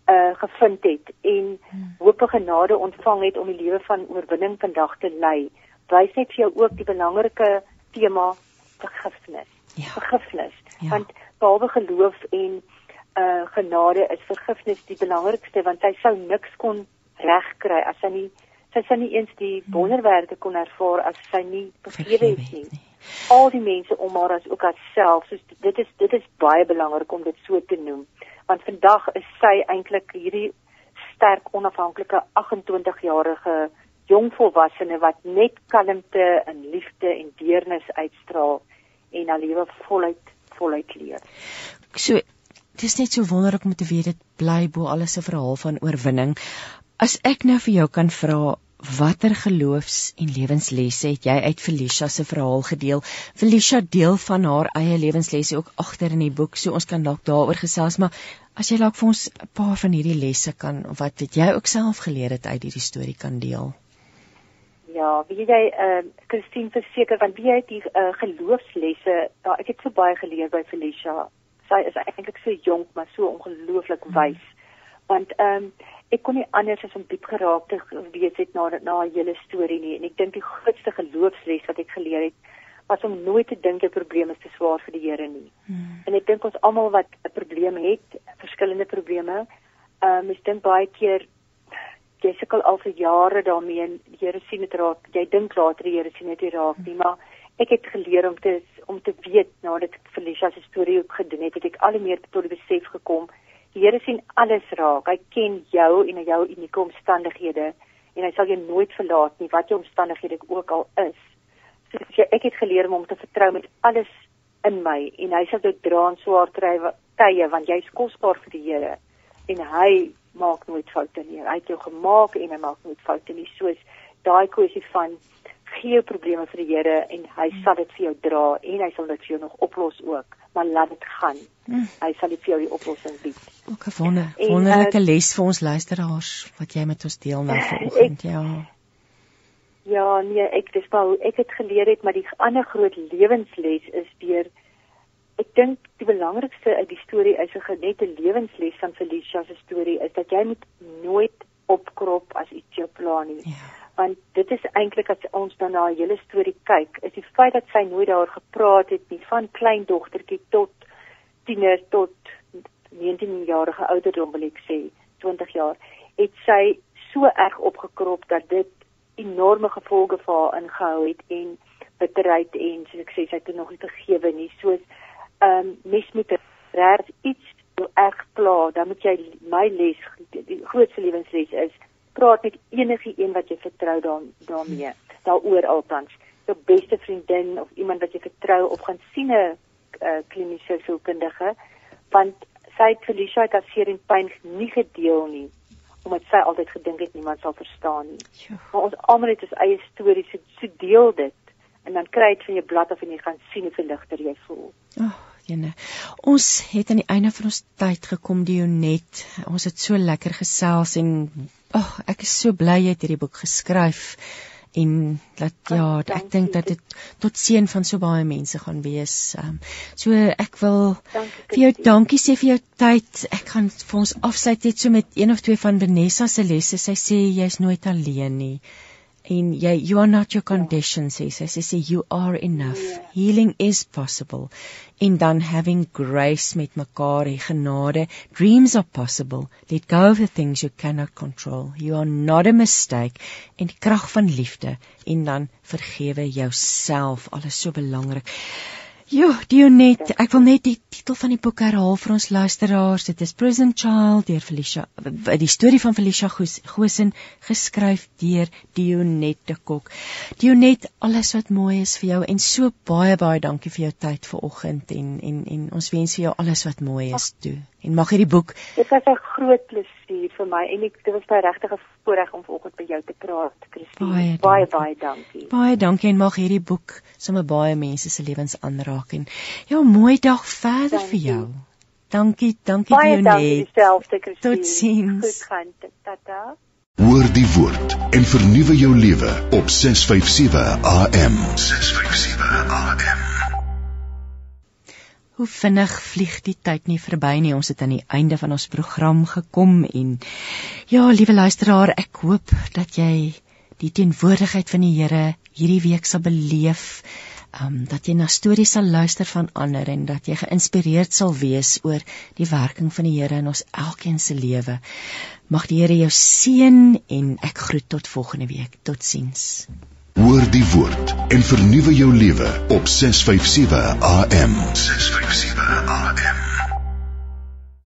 uh gevind het en hmm. hoop en genade ontvang het om die lewe van oorwinning vandag te lei. Wys net vir jou ook die belangrike tema vergifnis. Ja. Vergifnis. Ja. Want behalwe geloof en uh genade is vergifnis die belangrikste want sy sou niks kon regkry as sy nie sy sou nie eens die hmm. wonderwerke kon ervaar as sy nie vergewe het nie. Al die mense om haar as ook haarself, so dit is dit is baie belangrik om dit so te noem. Want vandag is sy eintlik hierdie sterk onafhanklike 28-jarige jong volwassene wat net kalmte en liefde en deernis uitstraal en haar lewe voluit voluit leef. So Dit is net so wonderlik om te weet dit bly bo alles 'n verhaal van oorwinning. As ek nou vir jou kan vra, watter geloofs- en lewenslesse het jy uit Felicia se verhaal gedeel? Felicia deel van haar eie lewenslesse ook agter in die boek, so ons kan dalk daaroor gesels, maar as jy dalk vir ons 'n paar van hierdie lesse kan of wat het jy ook self geleer het uit hierdie storie kan deel? Ja, wie jy eh uh, Christine verseker want wie het die uh, geloofslesse, ja, ek het so baie geleer by Felicia. Sy is eintlik so jonk, maar so ongelooflik wys. Hmm. Want ehm um, ek kon nie anders as om diep geraak te wees het na na hele storie nie en ek dink die grootste geloofsles wat ek geleer het was om nooit te dink 'n probleem is te swaar vir die Here nie. Hmm. En ek dink ons almal wat 'n probleem het, verskillende probleme, ehm um, ek dink baie keer jy sukkel al vir jare daarmee en die Here sien dit raak. Jy dink later die Here sien dit raak nie, maar ek het geleer om te om te weet nadat ek Felicia se storie ook gedoen het, het ek al meer tot die besef gekom Die Here sien alles raak. Hy ken jou en jou unieke omstandighede en hy sal jou nooit verlaat nie wat jou omstandighede ook al is. So jy, ek het geleer om hom te vertrou met alles in my en hy sal dit dra en swaar tye want jy's kosbaar vir die Here en hy maak nooit foute nie. Hy het jou gemaak en hy maak nooit foute nie soos daai kwessie van gee jou probleme vir die Here en hy mm. sal dit vir jou dra en hy sal dit vir jou nog oplos ook, maar laat dit gaan. Mm. Hy sal vir jou die oplossing bied. Ook 'n wonder, wonderlike uh, les vir ons luisteraars wat jy met ons deel nou [LAUGHS] vanoggend, ja. Ja, nee, ek dis hoe ek het geleer het, maar die ander groot lewensles is deur ek dink die belangrikste uit die storie is 'n genette lewensles van Felicia se storie is dat jy moet nooit opkrop as iets jou plan nie. Ja. Want dit is eintlik as ons dan na 'n hele storie kyk, is die feit dat sy nooit daar gepraat het nie van kleindogtertjie tot tiener tot 19 jarige ouderdom wil ek sê, 20 jaar, het sy so erg opgekrop dat dit enorme gevolge vir haar ingehou het en bitterheid en soos ek sê sy het nog nie vergewe nie. Soos ehm um, mens moet reg iets so erg pla dan moet jy my les die grootste lewensles is praat met enige een wat jy vertrou dan daarmee daaroor altans jou beste vriendin of iemand wat jy vertrou of gaan sien 'n uh, kliniese sielkundige want sy het Felicia het haar seer en pyn nie gedeel nie omdat sy altyd gedink het niemand sal verstaan nie. Maar ons almal het ons eie stories, so, so deel dit en dan kry dit van jou blad af en jy gaan sien hoe verligter jy voel. Oh, jene. Ons het aan die einde van ons tyd gekom, Dionet. Ons het so lekker gesels en ag, oh, ek is so bly jy het hierdie boek geskryf en dat ja, oh, ek dink dat dit tot seën van so baie mense gaan wees. Um, so ek wil dankie, vir jou dankie sê vir jou tyd. Ek gaan vir ons afsluit net so met een of twee van Vanessa se lesse. Sy sê jy's nooit alleen nie en jy you are not your condition sê sy. Sê sê you are enough. Yeah. healing is possible. En dan having grace met mekaar en genade. Dreams are possible. Let go of the things you cannot control. You are not a mistake. En die krag van liefde. En dan vergewe jouself. Alles so belangrik Jo, Dionet, ek wil net die titel van die boek herhaal vir ons luisteraars. Dit is Prison Child deur Felicia, die storie van Felicia Gosen geskryf deur Dionet de Kok. Dionet, alles wat mooi is vir jou en so baie baie dankie vir jou tyd vanoggend en en en ons wens vir jou alles wat mooi is toe. En mag hierdie boek Dit was 'n groot plesier vir my en ek dit was baie regtig 'n voorreg om vanoggend by jou te praat, Christine. Baie baie, baie dankie. Baie dankie en mag hierdie boek sommer baie mense se lewens aanraak en ja, mooi dag verder dankie. vir jou. Dankie, dankie vir jou net. Baie dankie dieselfde, Christine. Totsiens. Goed gaan, tata. Hoor die woord en vernuwe jou lewe op 657 AM. 657 AM. Hoe vinnig vlieg die tyd nie verby nie. Ons het aan die einde van ons program gekom en ja, liewe luisteraar, ek hoop dat jy die teenwoordigheid van die Here hierdie week sal beleef, um dat jy na stories sal luister van ander en dat jy geïnspireerd sal wees oor die werking van die Here in ons elkeen se lewe. Mag die Here jou seën en ek groet tot volgende week. Totsiens. Hoor die woord en vernuwe jou lewe op 657 AM. 657 AM.